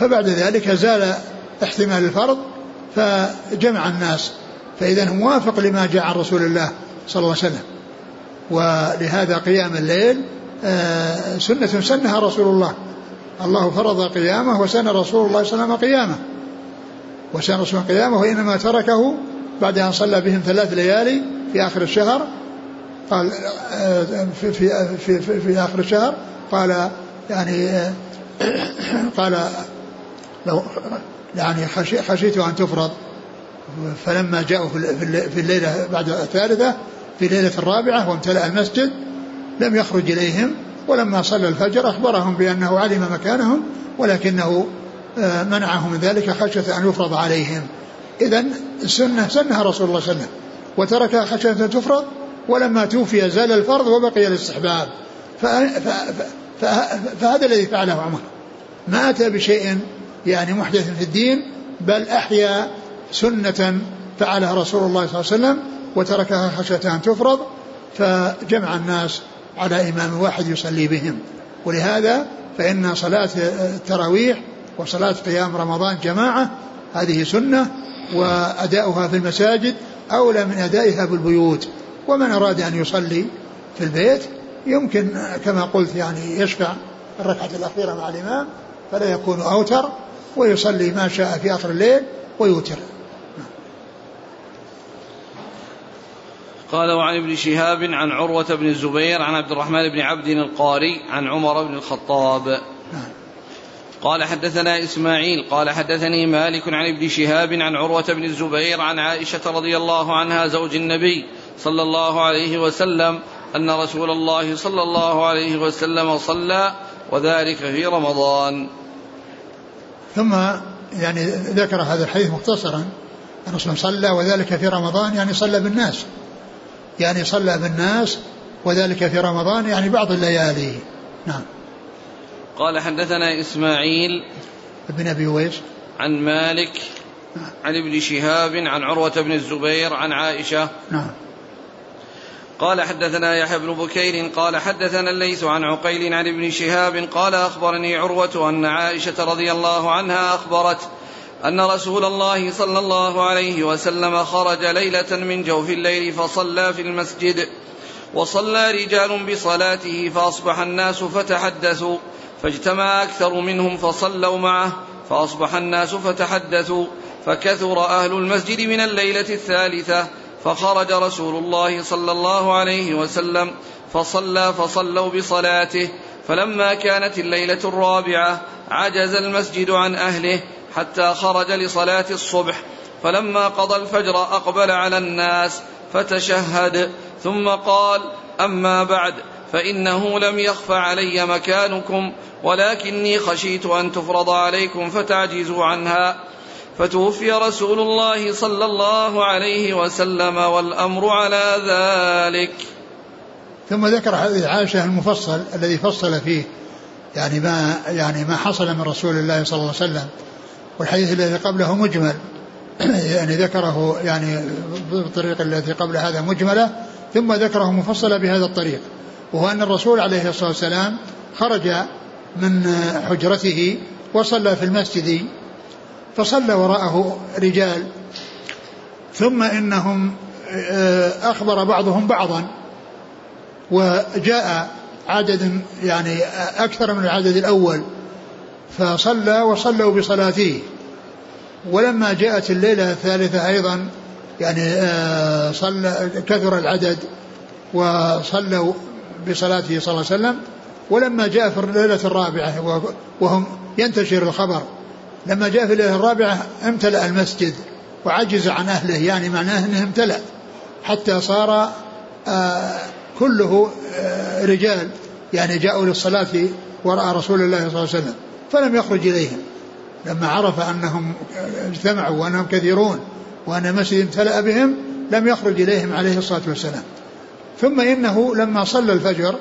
B: فبعد ذلك زال احتمال الفرض فجمع الناس. فإذا هو موافق لما جاء عن رسول الله صلى الله عليه وسلم. ولهذا قيام الليل آه، سنة سنها رسول الله. الله فرض قيامه وسن رسول الله صلى الله عليه وسلم قيامه. وسن رسول قيامه وإنما تركه بعد أن صلى بهم ثلاث ليالي في آخر الشهر قال في في في, في, في آخر الشهر قال يعني قال لو يعني خشيت أن تفرض. فلما جاءوا في الليلة بعد الثالثة في الليلة الرابعة وامتلأ المسجد لم يخرج إليهم ولما صلى الفجر أخبرهم بأنه علم مكانهم ولكنه آه، منعهم من ذلك خشية أن يفرض عليهم. إذا السنة سنها رسول الله صلى الله عليه وسلم. وتركها خشية أن تفرض ولما توفي زال الفرض وبقي الاستحباب. فهذا الذي فعله عمر. ما أتى بشيء يعني محدث في الدين بل أحيا سنة فعلها رسول الله صلى الله عليه وسلم وتركها خشية أن تفرض فجمع الناس على إمام واحد يصلي بهم. ولهذا فإن صلاة التراويح وصلاة قيام رمضان جماعة هذه سنة وأداؤها في المساجد أولى من أدائها بالبيوت. ومن أراد أن يصلي في البيت يمكن كما قلت يعني يشفع الركعة الأخيرة مع الإمام فلا يكون أوتر ويصلي ما شاء في آخر الليل ويوتر
A: قال وعن ابن شهاب عن عروة بن الزبير عن عبد الرحمن بن عبد القاري عن عمر بن الخطاب. قال حدثنا إسماعيل قال حدثني مالك عن ابن شهاب عن عروة بن الزبير عن عائشة رضي الله عنها زوج النبي صلى الله عليه وسلم أن رسول الله صلى الله عليه وسلم صلى وذلك في رمضان.
B: ثم يعني ذكر هذا الحديث مختصرا الرسول صلى وذلك في رمضان يعني صلى بالناس. يعني صلى بالناس وذلك في رمضان يعني بعض الليالي. نعم.
A: قال حدثنا إسماعيل
B: ابن أبي ويس.
A: عن مالك نعم. عن ابن شهاب عن عروة بن الزبير عن عائشة
B: نعم.
A: قال حدثنا يحيى بن بكير قال حدثنا الليث عن عقيل عن ابن شهاب قال أخبرني عروة أن عائشة رضي الله عنها أخبرت أن رسول الله صلى الله عليه وسلم خرج ليلة من جوف الليل فصلى في المسجد وصلى رجال بصلاته فأصبح الناس فتحدثوا فاجتمع أكثر منهم فصلوا معه فأصبح الناس فتحدثوا فكثر أهل المسجد من الليلة الثالثة فخرج رسول الله صلى الله عليه وسلم فصلى فصلوا بصلاته. فلما كانت الليلة الرابعة عجز المسجد عن أهله حتى خرج لصلاة الصبح. فلما قضى الفجر أقبل على الناس فتشهد. ثم قال أما بعد فإنه لم يخف علي مكانكم ولكني خشيت أن تفرض عليكم فتعجزوا عنها. فتوفي رسول الله صلى الله عليه وسلم والأمر على ذلك.
B: ثم ذكر حديث عائشة المفصل الذي فصل فيه يعني ما يعني ما حصل من رسول الله صلى الله عليه وسلم والحديث الذي قبله مجمل. يعني ذكره يعني بالطريق التي قبل هذا مجملة ثم ذكره مفصلة بهذا الطريق وهو أن الرسول عليه الصلاة والسلام خرج من حجرته وصلى في المسجد فصلى وراءه رجال. ثم إنهم آه، أخبر بعضهم بعضا وجاء عدد يعني أكثر من العدد الأول فصلى وصلوا بصلاته. ولما جاءت الليلة الثالثة أيضا يعني آه، صلى كثر العدد وصلوا بصلاته صلى الله عليه وسلم. ولما جاء في الليلة الرابعة وهم ينتشر الخبر لما جاء في الليلة الرابعة امتلأ المسجد وعجز عن أهله يعني معناه أنه امتلأ حتى صار آه كله آه رجال يعني جاءوا للصلاة وراء رسول الله صلى الله عليه وسلم فلم يخرج إليهم. لما عرف أنهم اجتمعوا وأنهم كثيرون وأن المسجد امتلأ بهم لم يخرج إليهم عليه الصلاة والسلام. ثم إنه لما صلى الفجر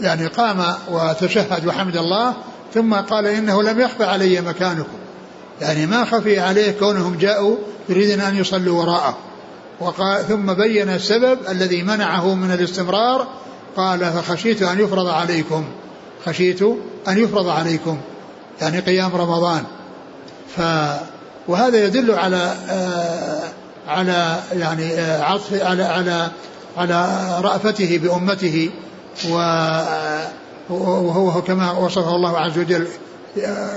B: يعني قام وتشهد وحمد الله ثم قال إنه لم يخفى علي مكانكم. يعني ما خفي عليه كونهم جاءوا يريدون أن يصلوا وراءه. وقال ثم بين السبب الذي منعه من الاستمرار قال فخشيت أن يفرض عليكم. خشيت أن يفرض عليكم. يعني قيام رمضان. ف وهذا يدل على آه على يعني آه عطف على على على رأفته بأمته. و وهو كما وصفه الله عز وجل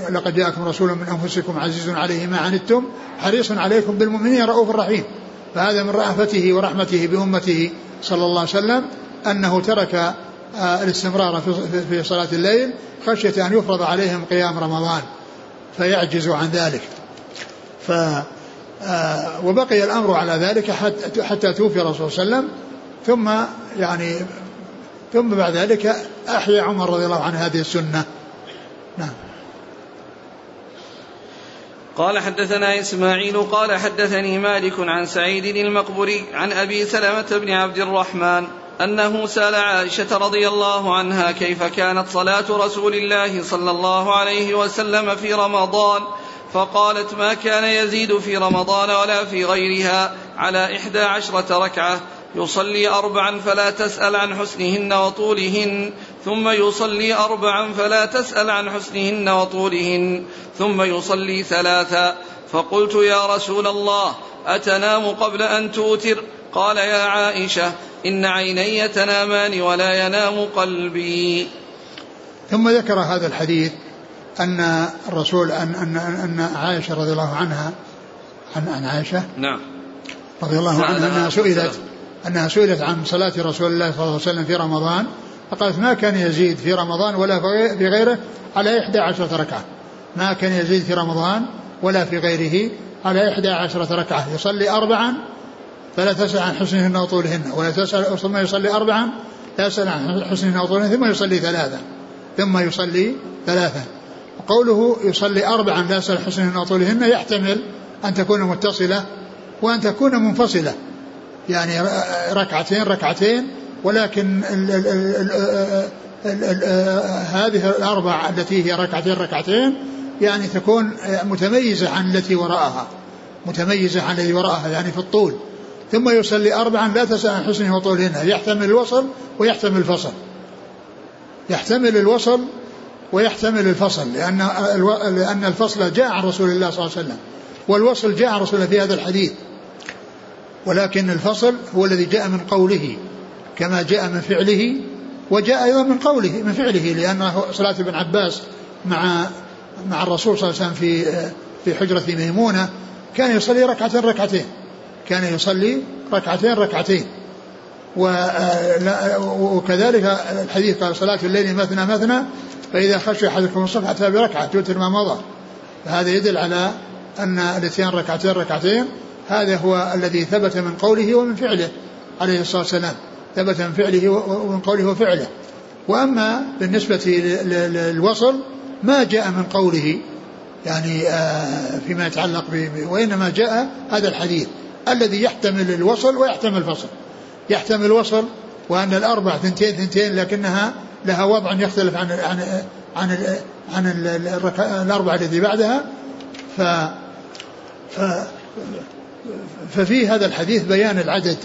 B: لقد جاءكم رسول من أنفسكم عزيز عليه ما عنتم حريص عليكم بالمؤمنين رؤوف رحيم. فهذا من رأفته ورحمته بأمته صلى الله عليه وسلم أنه ترك آه، الاستمرار في صلاة الليل خشية أن يفرض عليهم قيام رمضان فيعجزوا عن ذلك. ف آه، وبقي الأمر على ذلك حتى توفي الرسول صلى الله عليه وسلم ثم يعني ثم بعد ذلك أحيا عمر رضي الله عنه هذه السنة. نعم.
A: قال حدثنا إسماعيل قال حدثني مالك عن سعيد المقبري عن أبي سلمة بن عبد الرحمن أنه سأل عائشة رضي الله عنها كيف كانت صلاة رسول الله صلى الله عليه وسلم في رمضان فقالت ما كان يزيد في رمضان ولا في غيرها على إحدى عشرة ركعة يصلي أربعا فلا تسأل عن حسنهن وطولهن ثم يصلي أربعا فلا تسأل عن حسنهن وطولهن ثم يصلي ثلاثا فقلت يا رسول الله أتنام قبل أن توتر؟ قال يا عائشة إن عيني تنامان ولا ينام قلبي.
B: ثم ذكر هذا الحديث أن الرسول أن أن أن عائشة رضي الله عنها عن عن عائشة
A: نعم.
B: رضي الله عنها أنها سئلت أنها سئلت عن صلاة رسول الله صلى الله عليه وسلم في رمضان فقالت ما كان يزيد في رمضان ولا في غيره على إحدى عشرة ركعة. ما كان يزيد في رمضان ولا في غيره على إحدى عشرة ركعة. يصلي أربعا فلا تسأل عن حسنهن وطولهن ولا تسأل ثم يصلي أربعا لا يسأل عن حسنهن وطولهن ثم يصلي ثلاثا ثم يصلي ثلاثا. وقوله يصلي أربعا لا يسأل حسنهن وطولهن يحتمل أن تكون متصلة وأن تكون منفصلة. يعني ركعتين ركعتين ولكن ال ال ال ال ال هذه الأربع التي هي ركعتين ركعتين يعني تكون متميزة عن التي وراءها متميزة عن التي وراءها يعني في الطول. ثم يصلي أربعا لا تسأل عن حسنه وطولهن يحتمل الوصل ويحتمل الفصل. يحتمل الوصل ويحتمل الفصل لأن لأن الفصل جاء عن رسول الله صلى الله عليه وسلم والوصل جاء عن رسول الله في هذا الحديث. ولكن الفصل هو الذي جاء من قوله كما جاء من فعله وجاء أيضا من قوله من فعله لأن صلاة ابن عباس مع مع الرسول صلى الله عليه وسلم في في حجرة ميمونة كان يصلي ركعتين ركعتين كان يصلي ركعتين ركعتين. وكذلك الحديث قال صلاة الليل مثنى مثنى فإذا خشي أحدكم الصبح أتى بركعة توتر ما مضى. فهذا يدل على أن الاتيان ركعتين ركعتين هذا هو الذي ثبت من قوله ومن فعله عليه الصلاة والسلام. ثبت من فعله ومن قوله وفعله. وأما بالنسبة للوصل ما جاء من قوله يعني آه، فيما يتعلق ب وإنما جاء هذا الحديث الذي يحتمل الوصل ويحتمل الفصل. يحتمل الوصل وأن الأربع ثنتين ثنتين لكنها لها وضع يختلف عن عن عن عن, عن الأربعة التي بعدها. ف ف ففي هذا الحديث بيان العدد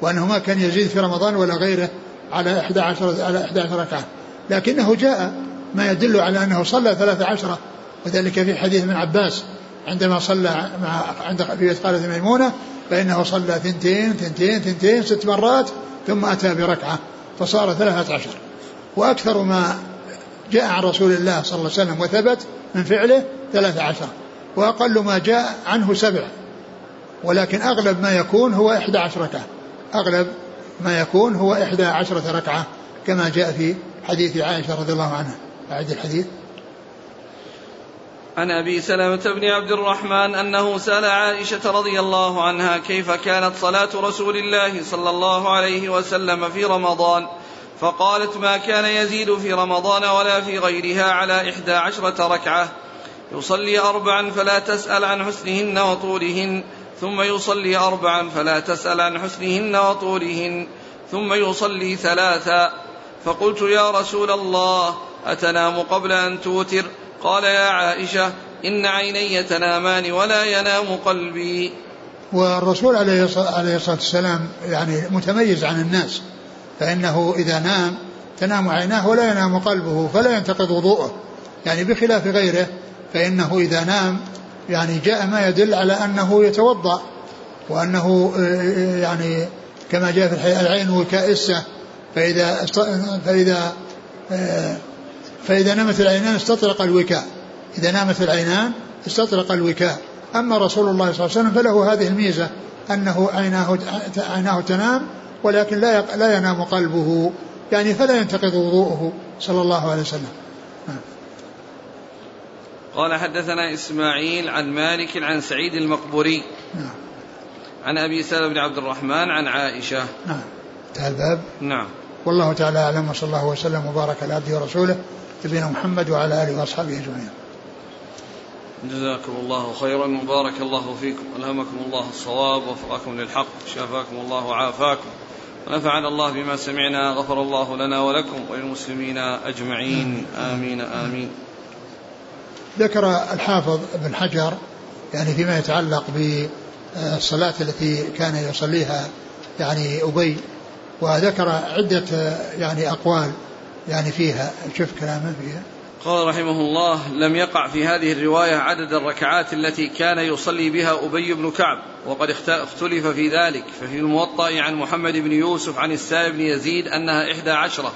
B: وأنه ما كان يزيد في رمضان ولا غيره على 11 على 11 ركعة. لكنه جاء ما يدل على أنه صلى 13 وذلك في حديث ابن عباس عندما صلى مع عند في بيت خالة ميمونة فإنه صلى ثنتين ثنتين ثنتين ست مرات ثم أتى بركعة فصار ثلاثة عشر. وأكثر ما جاء عن رسول الله صلى الله عليه وسلم وثبت من فعله ثلاثة عشر. وأقل ما جاء عنه سبع. ولكن أغلب ما يكون هو إحدى عشر ركعة. أغلب ما يكون هو إحدى عشرة ركعة كما جاء في حديث عائشة رضي الله عنها. أعد الحديث.
A: عن أبي سلمة بن عبد الرحمن أنه سأل عائشة رضي الله عنها كيف كانت صلاة رسول الله صلى الله عليه وسلم في رمضان. فقالت ما كان يزيد في رمضان ولا في غيرها على إحدى عشرة ركعة. يصلي اربعا فلا تسأل عن حسنهن وطولهن. ثم يصلي أربعا فلا تسأل عن حسنهن وطولهن. ثم يصلي ثلاثا فقلت يا رسول الله أتنام قبل أن توتر؟ قال يا عائشة إن عيني تنامان ولا ينام قلبي.
B: والرسول عليه الصلاة والسلام يعني متميز عن الناس فإنه إذا نام تنام عيناه ولا ينام قلبه فلا ينتقض وضوءه. يعني بخلاف غيره فإنه إذا نام يعني جاء ما يدل على أنه يتوضأ وأنه آه، يعني كما جاء في الحديث العين وكائسة فإذا فإذا آه، فإذا نمت العينان استطرق الوكاء إذا نامت العينان استطرق الوكاء أما رسول الله صلى الله عليه وسلم فله هذه الميزة أنه عيناه عيناه تنام ولكن لا لا ينام قلبه يعني فلا ينتقض وضوءه صلى الله عليه وسلم.
A: قال حدثنا إسماعيل عن مالك عن سعيد المقبوري. نعم. عن أبي سلمة بن عبد الرحمن عن عائشة.
B: نعم. انتهى الباب.
A: نعم.
B: والله تعالى أعلم وصلى الله وسلم وبارك على عبده ورسوله نبينا محمد وعلى آله وأصحابه أجمعين.
A: جزاكم الله خيرا وبارك الله فيكم. ألهمكم الله الصواب ووفقكم للحق شافاكم الله وعافاكم. ونفعنا الله بما سمعنا غفر الله لنا ولكم وللمسلمين أجمعين. آمين آمين.
B: ذكر الحافظ ابن حجر يعني فيما يتعلق بالصلاة التي كان يصليها يعني أبي وذكر عدة يعني أقوال يعني فيها. شوف كلامه فيها.
A: قال رحمه الله لم يقع في هذه الرواية عدد الركعات التي كان يصلي بها أبي بن كعب وقد اختلف في ذلك. ففي الموطأ عن محمد بن يوسف عن السائب بن يزيد أنها إحدى عشرة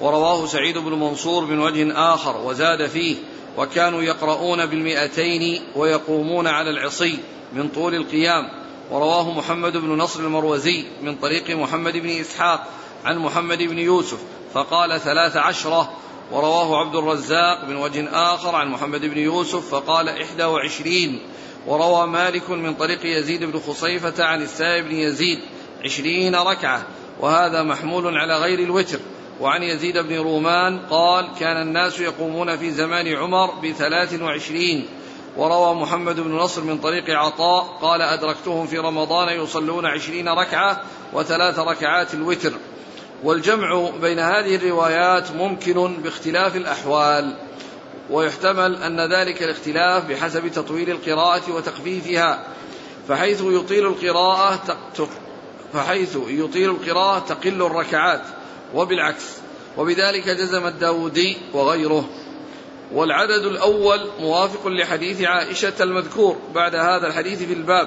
A: ورواه سعيد بن منصور من وجه آخر وزاد فيه. وكانوا يقرؤون بالمئتين ويقومون على العصي من طول القيام. ورواه محمد بن نصر المروزي من طريق محمد بن إسحاق عن محمد بن يوسف فقال ثلاث عشرة. ورواه عبد الرزاق من وجه آخر عن محمد بن يوسف فقال إحدى وعشرين. وروى مالك من طريق يزيد بن خصيفة عن السائب بن يزيد عشرين ركعة. وهذا محمول على غير الوتر. وعن يزيد بن رومان قال كان الناس يقومون في زمان عمر بثلاث وعشرين وروى محمد بن نصر من طريق عطاء قال أدركتهم في رمضان يصلون عشرين ركعة وثلاث ركعات الوتر. والجمع بين هذه الروايات ممكن باختلاف الأحوال ويحتمل أن ذلك الاختلاف بحسب تطويل القراءة وتخفيفها فحيث يطيل القراءة فحيث يطيل القراءة تقل الركعات. وبالعكس. وبذلك جزم الداودي وغيره. والعدد الأول موافق لحديث عائشة المذكور بعد هذا الحديث في الباب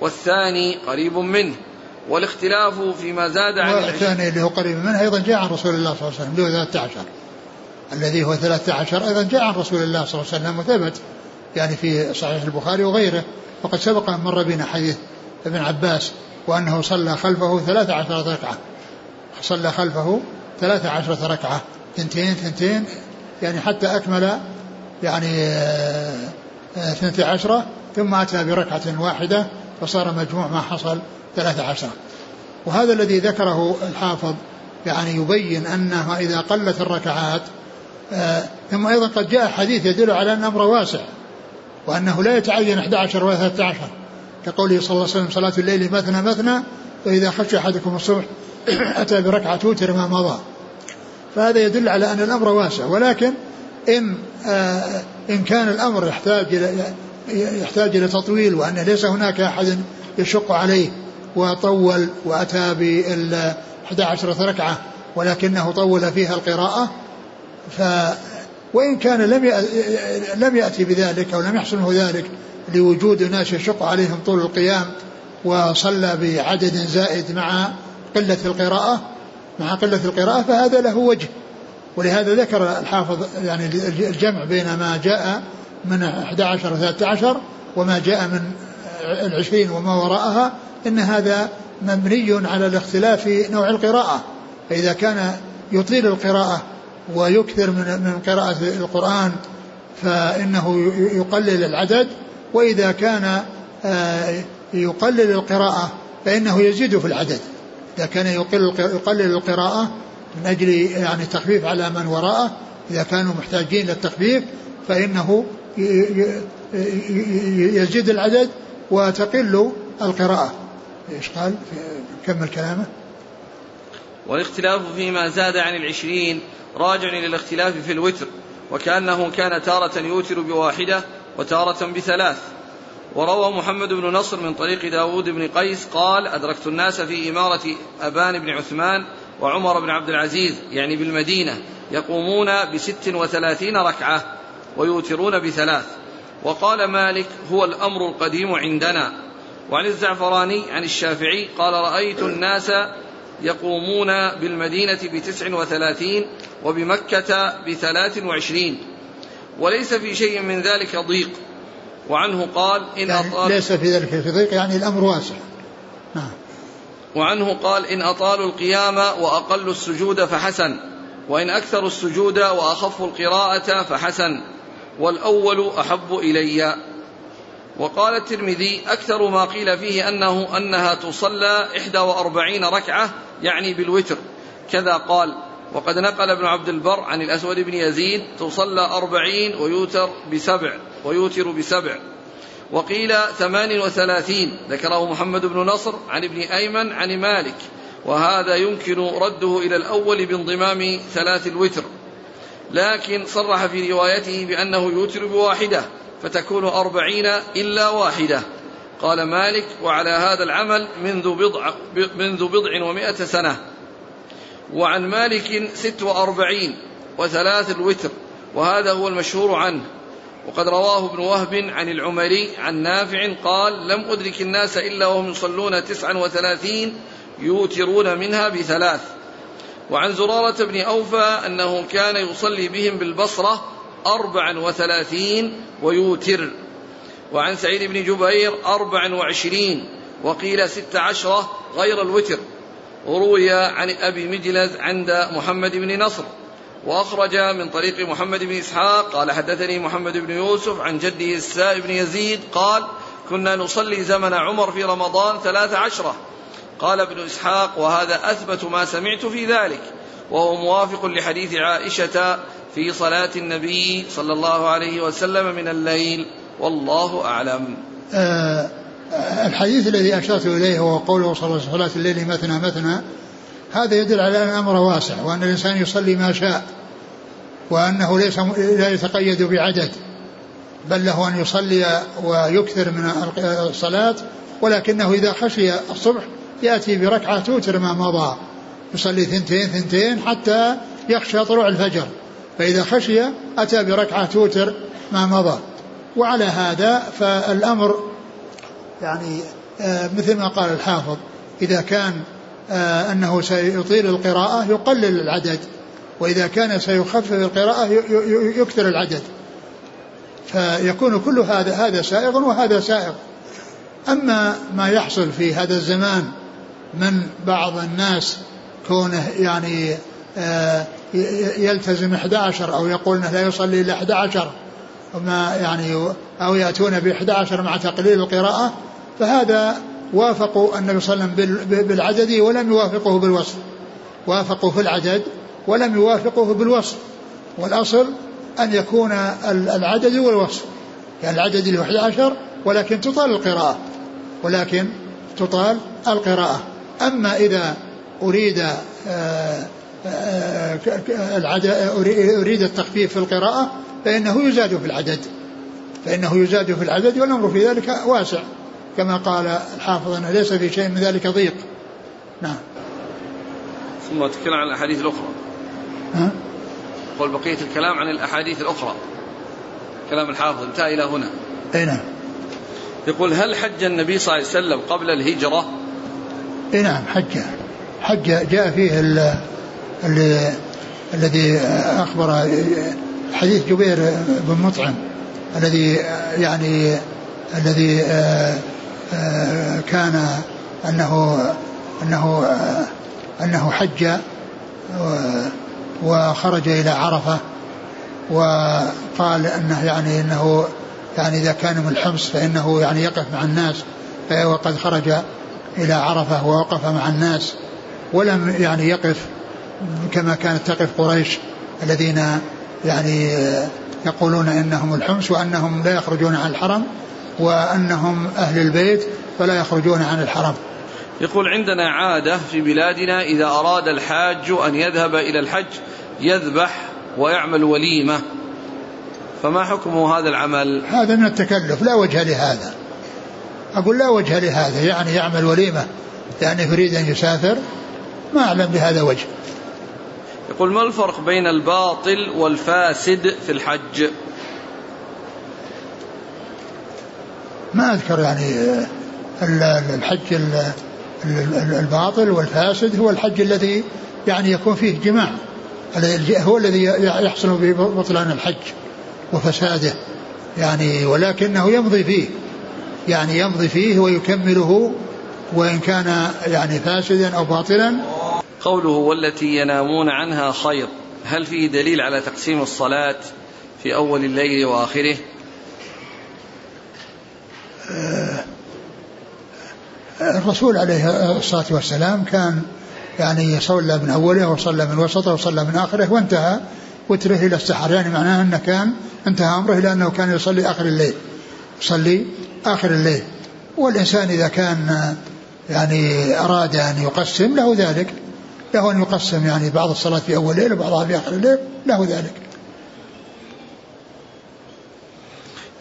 A: والثاني قريب منه. والاختلاف فيما زاد عن
B: والثاني اللي هو قريب منه أيضا جاء عن رسول الله صلى الله عليه وسلم هو 13 الذي هو 13 أيضا جاء عن رسول الله صلى الله عليه وسلم وثبت يعني في صحيح البخاري وغيره. وقد سبق أن مر بنا حديث ابن عباس وأنه صلى خلفه 13 ركعة. صلى خلفه 13 ركعة. ثنتين ثنتين يعني حتى أكمل يعني آه، اثنتي عشرة ثم أتى بركعة واحدة فصار مجموع ما حصل ثلاثة عشر وهذا الذي ذكره الحافظ يعني يبين أنه إذا قلت الركعات آه ثم أيضا قد جاء حديث يدل على أن الأمر واسع وأنه لا يتعين 11 ولا 13 كقوله صلى الله عليه وسلم صلاة الليل مثنى مثنى وإذا خشى أحدكم الصبح أتى بركعة وتر ما مضى فهذا يدل على أن الأمر واسع. ولكن إن آه إن كان الأمر يحتاج إلى يحتاج إلى تطويل وأن ليس هناك أحد يشق عليه وطول وأتى بال 11 ركعة ولكنه طول فيها القراءة ف وإن كان لم لم يأتي بذلك أو لم يحصل ذلك لوجود ناس يشق عليهم طول القيام وصلى بعدد زائد مع قلة القراءة مع قلة القراءة فهذا له وجه. ولهذا ذكر الحافظ يعني الجمع بين ما جاء من 11 و 13 وما جاء من العشرين وما وراءها إن هذا مبني على الاختلاف في نوع القراءة. فإذا كان يطيل القراءة ويكثر من من قراءة القرآن فإنه يقلل العدد وإذا كان آه، يقلل القراءة فإنه يزيد في العدد. إذا كان يقلل القراءة من أجل يعني التخفيف على من وراءه. إذا كانوا محتاجين للتخفيف فإنه يزيد العدد وتقل القراءة. إيش قال؟ كمل كلامه.
A: والاختلاف فيما زاد عن العشرين راجع إلى الاختلاف في الوتر وكأنه كان تارة يوتر بواحدة وتارة بثلاث. وروى محمد بن نصر من طريق داود بن قيس قال أدركت الناس في إمارة أبان بن عثمان وعمر بن عبد العزيز يعني بالمدينة يقومون بست وثلاثين ركعة ويوترون بثلاث. وقال مالك هو الأمر القديم عندنا. وعن الزعفراني عن الشافعي قال رأيت الناس يقومون بالمدينة بتسع وثلاثين وبمكة بثلاث وعشرين. وليس في شيء من ذلك ضيق. وعنه قال إن
B: يعني
A: أطال
B: ليس في ذلك في ضيق يعني الأمر واسع. نعم.
A: وعنه قال إن أطالوا القيام وأقلوا السجود فحسن وإن أكثروا السجود وأخفوا القراءة فحسن والأول أحب إلي. وقال الترمذي أكثر ما قيل فيه أنه أنها تصلى إحدى وأربعين ركعة يعني بالوتر. كذا قال وقد نقل ابن عبد البر عن الأسود بن يزيد تصلى أربعين ويوتر بسبع ويوتر بسبع. وقيل ثمان وثلاثين. ذكره محمد بن نصر عن ابن أيمن عن مالك. وهذا يمكن رده إلى الأول بانضمام ثلاث الوتر. لكن صرح في روايته بأنه يوتر بواحدة فتكون أربعين إلا واحدة. قال مالك وعلى هذا العمل منذ بضع, منذ بضع ومائة سنة. وعن مالك ست وأربعين وثلاث الوتر وهذا هو المشهور عنه. وقد رواه ابن وهب عن العمري عن نافع قال لم أدرك الناس إلا وهم يصلون تسعا وثلاثين يوترون منها بثلاث وعن زرارة بن أوفى أنه كان يصلي بهم بالبصرة أربعا وثلاثين ويوتر. وعن سعيد بن جبير أربعا وعشرين وقيل ست عشرة غير الوتر. وروي عن أبي مجلز عند محمد بن نصر وأخرج من طريق محمد بن إسحاق قال حدثني محمد بن يوسف عن جده السائب بن يزيد قال كنا نصلي زمن عمر في رمضان ثلاث عشرة. قال ابن إسحاق وهذا أثبت ما سمعت في ذلك وهو موافق لحديث عائشة في صلاة النبي صلى الله عليه وسلم من الليل والله أعلم.
B: آه الحديث الذي أشرت إليه هو قوله صلى الله عليه وسلم صلاة الليل مثنى مثنى. هذا يدل على أن الأمر واسع وأن الإنسان يصلي ما شاء وأنه ليس لا يتقيد بعدد بل له أن يصلي ويكثر من الصلاة ولكنه إذا خشي الصبح يأتي بركعة توتر ما مضى يصلي ثنتين ثنتين حتى يخشى طلوع الفجر. فإذا خشي أتى بركعة توتر ما مضى. وعلى هذا فالأمر يعني آه، مثل ما قال الحافظ إذا كان آه، أنه سيطيل القراءة يقلل العدد وإذا كان سيخفف القراءة يكثر العدد. فيكون كل هذا هذا سائغ وهذا سائغ. أما ما يحصل في هذا الزمان من بعض الناس كونه يعني آه، يلتزم 11 أو يقول أنه لا يصلي إلا 11 وما يعني أو يأتون ب 11 مع تقليل القراءة فهذا وافقوا النبي صلى الله عليه وسلم بالعدد ولم يوافقه بالوصف. وافقوا في العدد ولم يوافقه بالوصف. والأصل أن يكون العدد والوصف. يعني العدد اللي 11 ولكن تطال القراءة. ولكن تطال القراءة. أما إذا أريد آه، آه، أريد التخفيف في القراءة فإنه يزاد في العدد. فإنه يزاد في العدد والأمر في ذلك واسع. كما قال الحافظ أنه ليس في شيء من ذلك ضيق. نعم.
A: ثم تكلم عن الأحاديث الأخرى.
B: ها؟
A: بقية الكلام عن الأحاديث الأخرى. كلام الحافظ انتهى إلى هنا.
B: أي نعم.
A: يقول هل حج النبي صلى الله عليه وسلم قبل الهجرة؟
B: أي نعم حج. حج جاء فيه الذي أخبر حديث جبير بن مطعم الذي يعني الذي كان انه أنه أنه حج وخرج إلى عرفة وقال أنه يعني انه يعني إذا كان من الحمص فإنه يعني يقف مع الناس وقد خرج إلى عرفة ووقف مع الناس ولم يعني يقف كما كانت تقف قريش الذين يعني يقولون إنهم الحمص وأنهم لا يخرجون عن الحرم وأنهم أهل البيت فلا يخرجون عن الحرم.
A: يقول عندنا عادة في بلادنا إذا أراد الحاج أن يذهب إلى الحج يذبح ويعمل وليمة فما حكم هذا العمل؟
B: هذا من التكلف لا وجه لهذا. أقول لا وجه لهذا يعني يعمل وليمة يعني يريد أن يسافر ما أعلم بهذا وجه.
A: يقول ما الفرق بين الباطل والفاسد في الحج
B: ما أذكر يعني الحج الباطل والفاسد هو الحج الذي يعني يكون فيه جماع هو الذي يحصل به بطلان الحج وفساده يعني ولكنه يمضي فيه. يعني يمضي فيه ويكمله وإن كان يعني فاسدا أو باطلا.
A: قوله والتي ينامون عنها خير. هل فيه دليل على تقسيم الصلاة في أول الليل وآخره؟
B: آه، الرسول عليه الصلاة والسلام كان يعني صلى من أوله وصلى من وسطه وصلى من آخره وانتهى. وتره إلى السحر يعني معناه أنه كان انتهى أمره إلى أنه كان يصلي آخر الليل. يصلي آخر الليل. والإنسان إذا كان يعني أراد أن يقسم له ذلك. له أن يقسم يعني بعض الصلاة في أول الليل وبعضها في آخر الليل. له ذلك.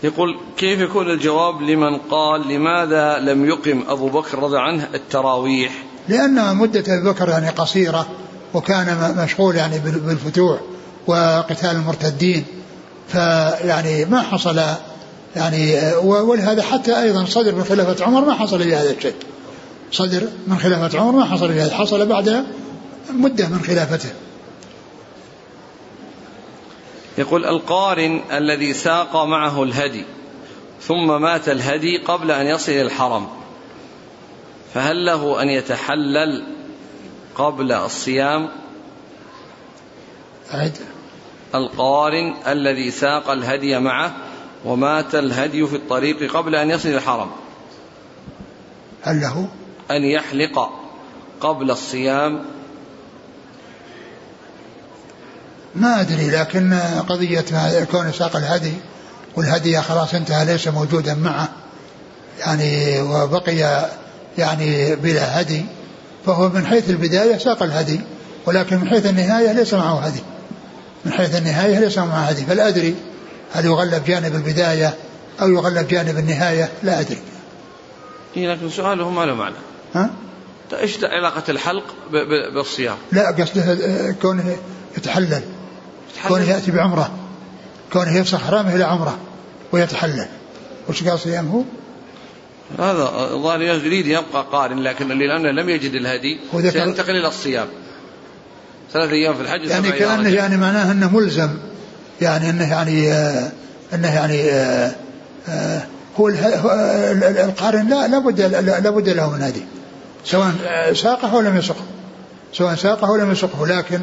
A: يقول كيف يكون الجواب لمن قال لماذا لم يقم أبو بكر رضي عنه التراويح؟
B: لأن مدة أبي بكر يعني قصيرة وكان مشغول يعني بالفتوح وقتال المرتدين فيعني ما حصل يعني ولهذا حتى أيضا صدر من خلافة عمر ما حصل إلى هذا الشيء. صدر من خلافة عمر ما حصل إلى هذا حصل بعد مدة من خلافته.
A: يقول القارن الذي ساق معه الهدي ثم مات الهدي قبل أن يصل الحرم فهل له أن يتحلل قبل الصيام؟
B: أعد
A: القارن الذي ساق الهدي معه ومات الهدي في الطريق قبل أن يصل الحرم.
B: هل له؟
A: أن يحلق قبل الصيام
B: ما أدري لكن قضية كون ساق الهدي والهدي خلاص انتهى ليس موجودا معه يعني وبقي يعني بلا هدي فهو من حيث البداية ساق الهدي ولكن من حيث النهاية ليس معه هدي. من حيث النهاية ليس معه هدي. فلا أدري هل يغلب جانب البداية أو يغلب جانب النهاية لا أدري.
A: إيه لكن سؤاله ما له معنى.
B: ها؟
A: إيش علاقة الحلق بالصيام؟
B: لا قصده كونه يتحلل. كونه يأتي بعمرة. كونه يفسخ حرامه إلى عمرة ويتحلل. وش قال صيامه؟
A: هذا الظاهر يريد يبقى قارن لكن لأنه لم يجد الهدي سينتقل إلى الصيام. ثلاث أيام في الحج
B: يعني كأنه يعني معناه أنه ملزم. يعني أنه يعني آه أنه يعني آه آه هو القارن لا لابد لابد له من هدي. سواء ساقه أو لم يسقه. سواء ساقه أو لم يسقه. لكن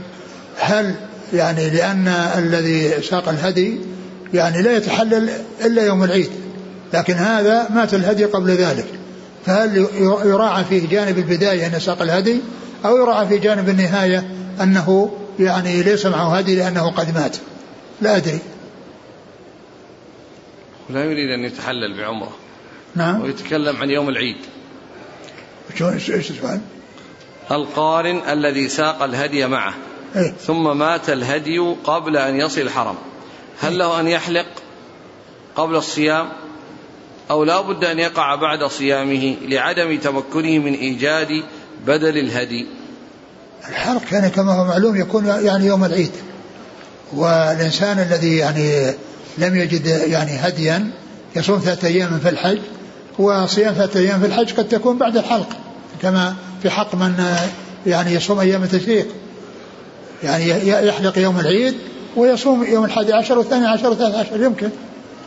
B: هل يعني لأن الذي ساق الهدي يعني لا يتحلل إلا يوم العيد لكن هذا مات الهدي قبل ذلك. فهل يراعى في جانب البداية أن ساق الهدي أو يراعى في جانب النهاية أنه يعني ليس معه هدي لأنه قد مات؟ لا أدري.
A: لا يريد أن يتحلل بعمرة.
B: نعم.
A: ويتكلم عن يوم العيد.
B: إيش السؤال؟
A: القارن الذي ساق الهدي معه.
B: إيه؟
A: ثم مات الهدي قبل أن يصل الحرم. هل له أن يحلق قبل الصيام؟ أو لا بد أن يقع بعد صيامه لعدم تمكنه من إيجاد بدل الهدي؟
B: الحلق يعني كما هو معلوم يكون يعني يوم العيد. والإنسان الذي يعني لم يجد يعني هديا يصوم ثلاثة أيام في الحج وصيام ثلاثة أيام في الحج قد تكون بعد الحلق كما في حق من يعني يصوم أيام التشريق. يعني يحلق يوم العيد ويصوم يوم الحادي عشر والثاني عشر والثالث عشر يمكن.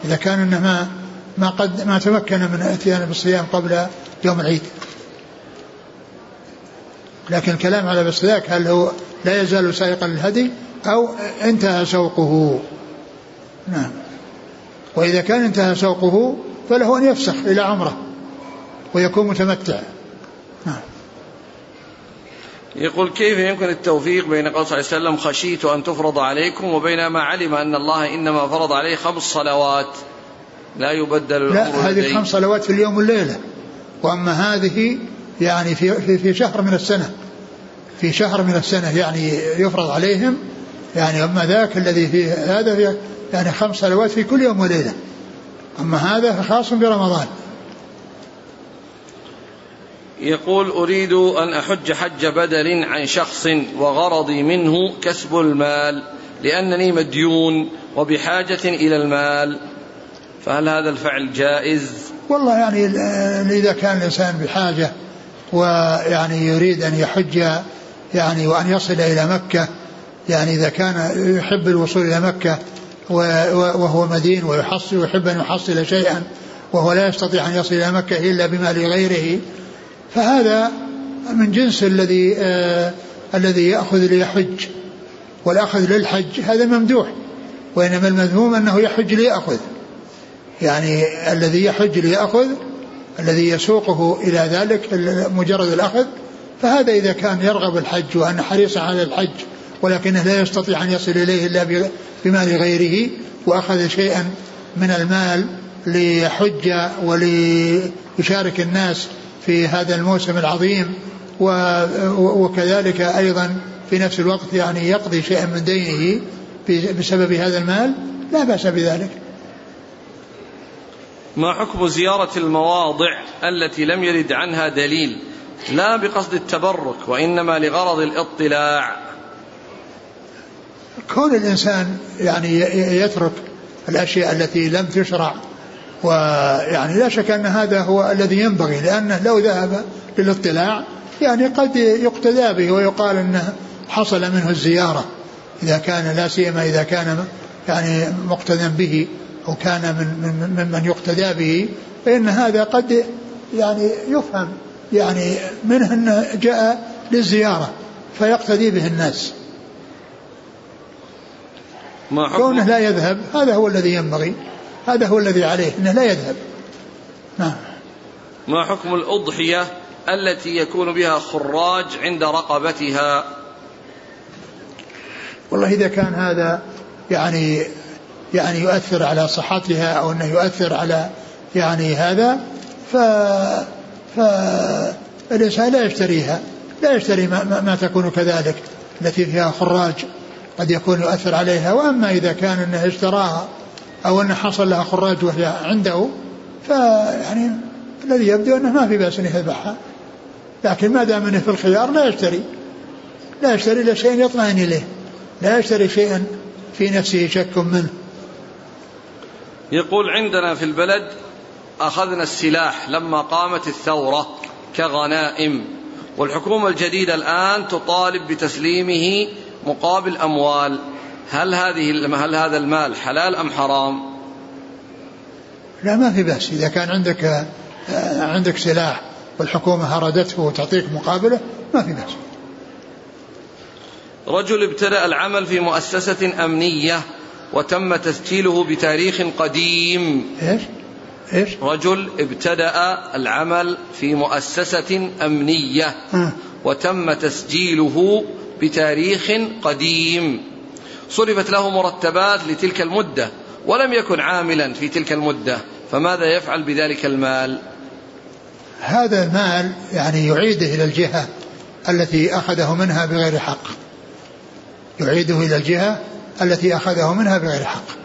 B: إذا كان إنه ما ما قد ما تمكن من الإتيان بالصيام قبل يوم العيد. لكن الكلام على بالصياك هل هو لا يزال سائقا للهدي أو انتهى سوقه؟ نعم. وإذا كان انتهى سوقه فله أن يفسخ إلى عمرة ويكون متمتع.
A: يقول كيف يمكن التوفيق بين قول صلى الله عليه وسلم خشيت أن تفرض عليكم وبين ما علم أن الله إنما فرض عليه خمس صلوات؟ لا يبدل
B: لا هذه خمس صلوات في اليوم والليلة. وأما هذه يعني في, في, في شهر من السنة. في شهر من السنة يعني يفرض عليهم يعني أما ذاك الذي فيه هذا يعني خمس صلوات في كل يوم وليلة. أما هذا خاص برمضان.
A: يقول أريد أن أحج حج بدل عن شخص وغرضي منه كسب المال لأنني مديون وبحاجة إلى المال فهل هذا الفعل جائز؟
B: والله يعني إذا كان الإنسان بحاجة ويعني يريد أن يحج يعني وأن يصل إلى مكة يعني إذا كان يحب الوصول إلى مكة وهو مدين ويحصل ويحب أن يحصل شيئا وهو لا يستطيع أن يصل إلى مكة إلا بمال غيره فهذا من جنس الذي آه الذي يأخذ ليحج والأخذ للحج هذا ممدوح وإنما المذموم أنه يحج ليأخذ. يعني الذي يحج ليأخذ الذي يسوقه إلى ذلك مجرد الأخذ فهذا إذا كان يرغب الحج وأن حريصا على الحج ولكنه لا يستطيع أن يصل إليه إلا بمال غيره وأخذ شيئا من المال ليحج وليشارك الناس في هذا الموسم العظيم وكذلك أيضا في نفس الوقت يعني يقضي شيئا من دينه بسبب هذا المال لا بأس بذلك.
A: ما حكم زيارة المواضع التي لم يرد عنها دليل؟ لا بقصد التبرك وإنما لغرض الاطلاع.
B: كون الإنسان يعني يترك الأشياء التي لم تشرع ويعني لا شك أن هذا هو الذي ينبغي لأنه لو ذهب للاطلاع يعني قد يقتدى به ويقال أنه حصل منه الزيارة إذا كان لا سيما إذا كان يعني مقتدى به أو كان من من ممن يقتدى به فإن هذا قد يعني يفهم يعني منه أنه جاء للزيارة فيقتدي به الناس. ما كونه لا يذهب هذا هو الذي ينبغي. هذا هو الذي عليه إنه لا يذهب. نعم.
A: ما حكم الأضحية التي يكون بها خراج عند رقبتها؟
B: والله إذا كان هذا يعني يعني يؤثر على صحتها أو أنه يؤثر على يعني هذا ف فالإنسان لا يشتريها لا يشتري ما, ما, ما تكون كذلك التي فيها خراج قد يكون يؤثر عليها. وأما إذا كان أنه اشتراها أو أنه حصل لها خراج وهي عنده فيعني الذي يبدو أنه ما في بأس أن يذبحها. لكن ما دام أنه في الخيار لا يشتري. لا يشتري إلا شيء يطمئن إليه. لا يشتري شيئا في نفسه شك منه.
A: يقول عندنا في البلد أخذنا السلاح لما قامت الثورة كغنائم والحكومة الجديدة الآن تطالب بتسليمه مقابل أموال. هل هذه هل هذا المال حلال أم حرام؟
B: لا ما في بأس إذا كان عندك آه، عندك سلاح والحكومة أرادته وتعطيك مقابلة ما في بأس
A: رجل ابتدأ العمل في مؤسسة أمنية وتم تسجيله بتاريخ قديم
B: إيش؟ إيش؟
A: رجل ابتدأ العمل في مؤسسة أمنية م. وتم تسجيله بتاريخ قديم صرفت له مرتبات لتلك المدة ولم يكن عاملا في تلك المدة فماذا يفعل بذلك المال؟
B: هذا المال يعني يعيده إلى الجهة التي أخذه منها بغير حق. يعيده إلى الجهة التي أخذه منها بغير حق.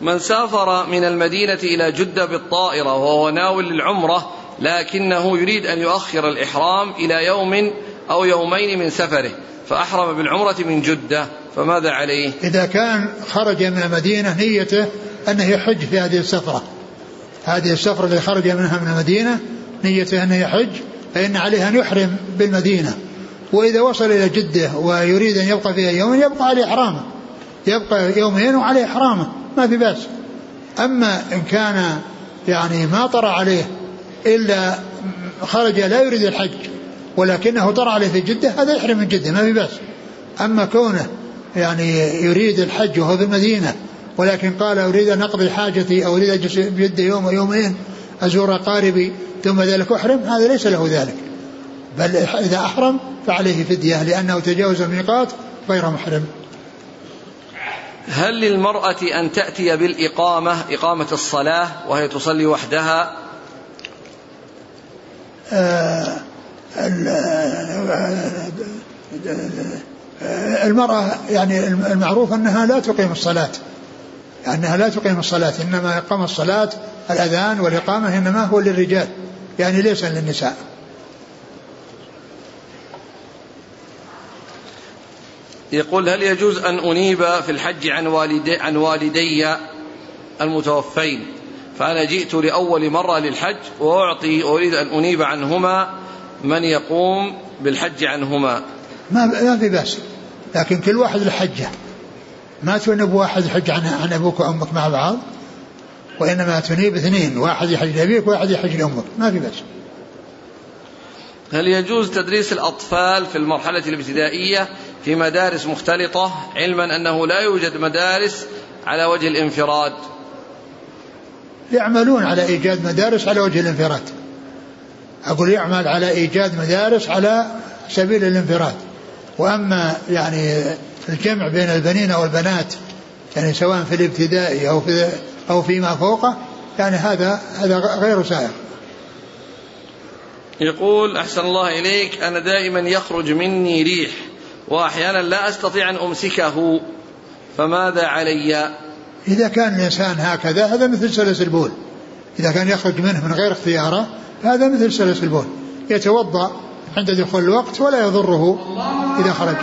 A: من سافر من المدينة إلى جدة بالطائرة وهو ناوي للعمرة لكنه يريد أن يؤخر الإحرام إلى يوم أو يومين من سفره. فأحرم بالعمرة من جدة فماذا عليه؟
B: إذا كان خرج من المدينة نيته أنه يحج في هذه السفرة. هذه السفرة اللي خرج منها من المدينة نيته أنه يحج فإن عليه أن يحرم بالمدينة. وإذا وصل إلى جدة ويريد أن يبقى فيها يوما يبقى عليه إحرامه يبقى يومين وعليه إحرامه ما في بأس. أما إن كان يعني ما طرى عليه إلا خرج لا يريد الحج ولكنه طرى عليه في جدة هذا يحرم من جدة ما في بأس. أما كونه يعني يريد الحج وهو في المدينة ولكن قال أريد أن أقضي حاجتي أو أريد أجلس بجدة يوم ويومين أزور أقاربي ثم ذلك أحرم هذا ليس له ذلك. بل إذا أحرم فعليه فدية لأنه تجاوز الميقات غير محرم.
A: هل للمرأة أن تأتي بالإقامة إقامة الصلاة وهي تصلي وحدها؟
B: آه، المرأة يعني المعروف أنها لا تقيم الصلاة. أنها لا تقيم الصلاة إنما إقام الصلاة الأذان والإقامة إنما هو للرجال يعني ليس للنساء.
A: يقول هل يجوز أن أنيب في الحج عن والدي, عن والدي المتوفين؟ فأنا جئت لأول مرة للحج وأعطي أريد أن أنيب عنهما من يقوم بالحج عنهما؟
B: ما ما في بأس. لكن كل واحد له حجة. ما تنب واحد يحج عن, عن أبوك وأمك مع بعض؟ وإنما تنيب اثنين واحد يحج لأبيك وواحد يحج لأمك. ما في بس
A: هل يجوز تدريس الأطفال في المرحلة الابتدائية في مدارس مختلطة؟ علما أنه لا يوجد مدارس على وجه الانفراد.
B: يعملون على إيجاد مدارس على وجه الانفراد. أقول يعمل على إيجاد مدارس على سبيل الانفراد. وأما يعني الجمع بين البنين والبنات يعني سواء في الابتدائي أو في أو فيما فوقه يعني هذا هذا غير سائغ
A: يقول أحسن الله إليك أنا دائما يخرج مني ريح وأحيانا لا أستطيع أن أمسكه فماذا علي؟
B: إذا كان الإنسان هكذا هذا مثل سلس البول. إذا كان يخرج منه من غير اختياره هذا مثل سلس البول. يتوضأ عند دخول الوقت ولا يضره إذا خرج.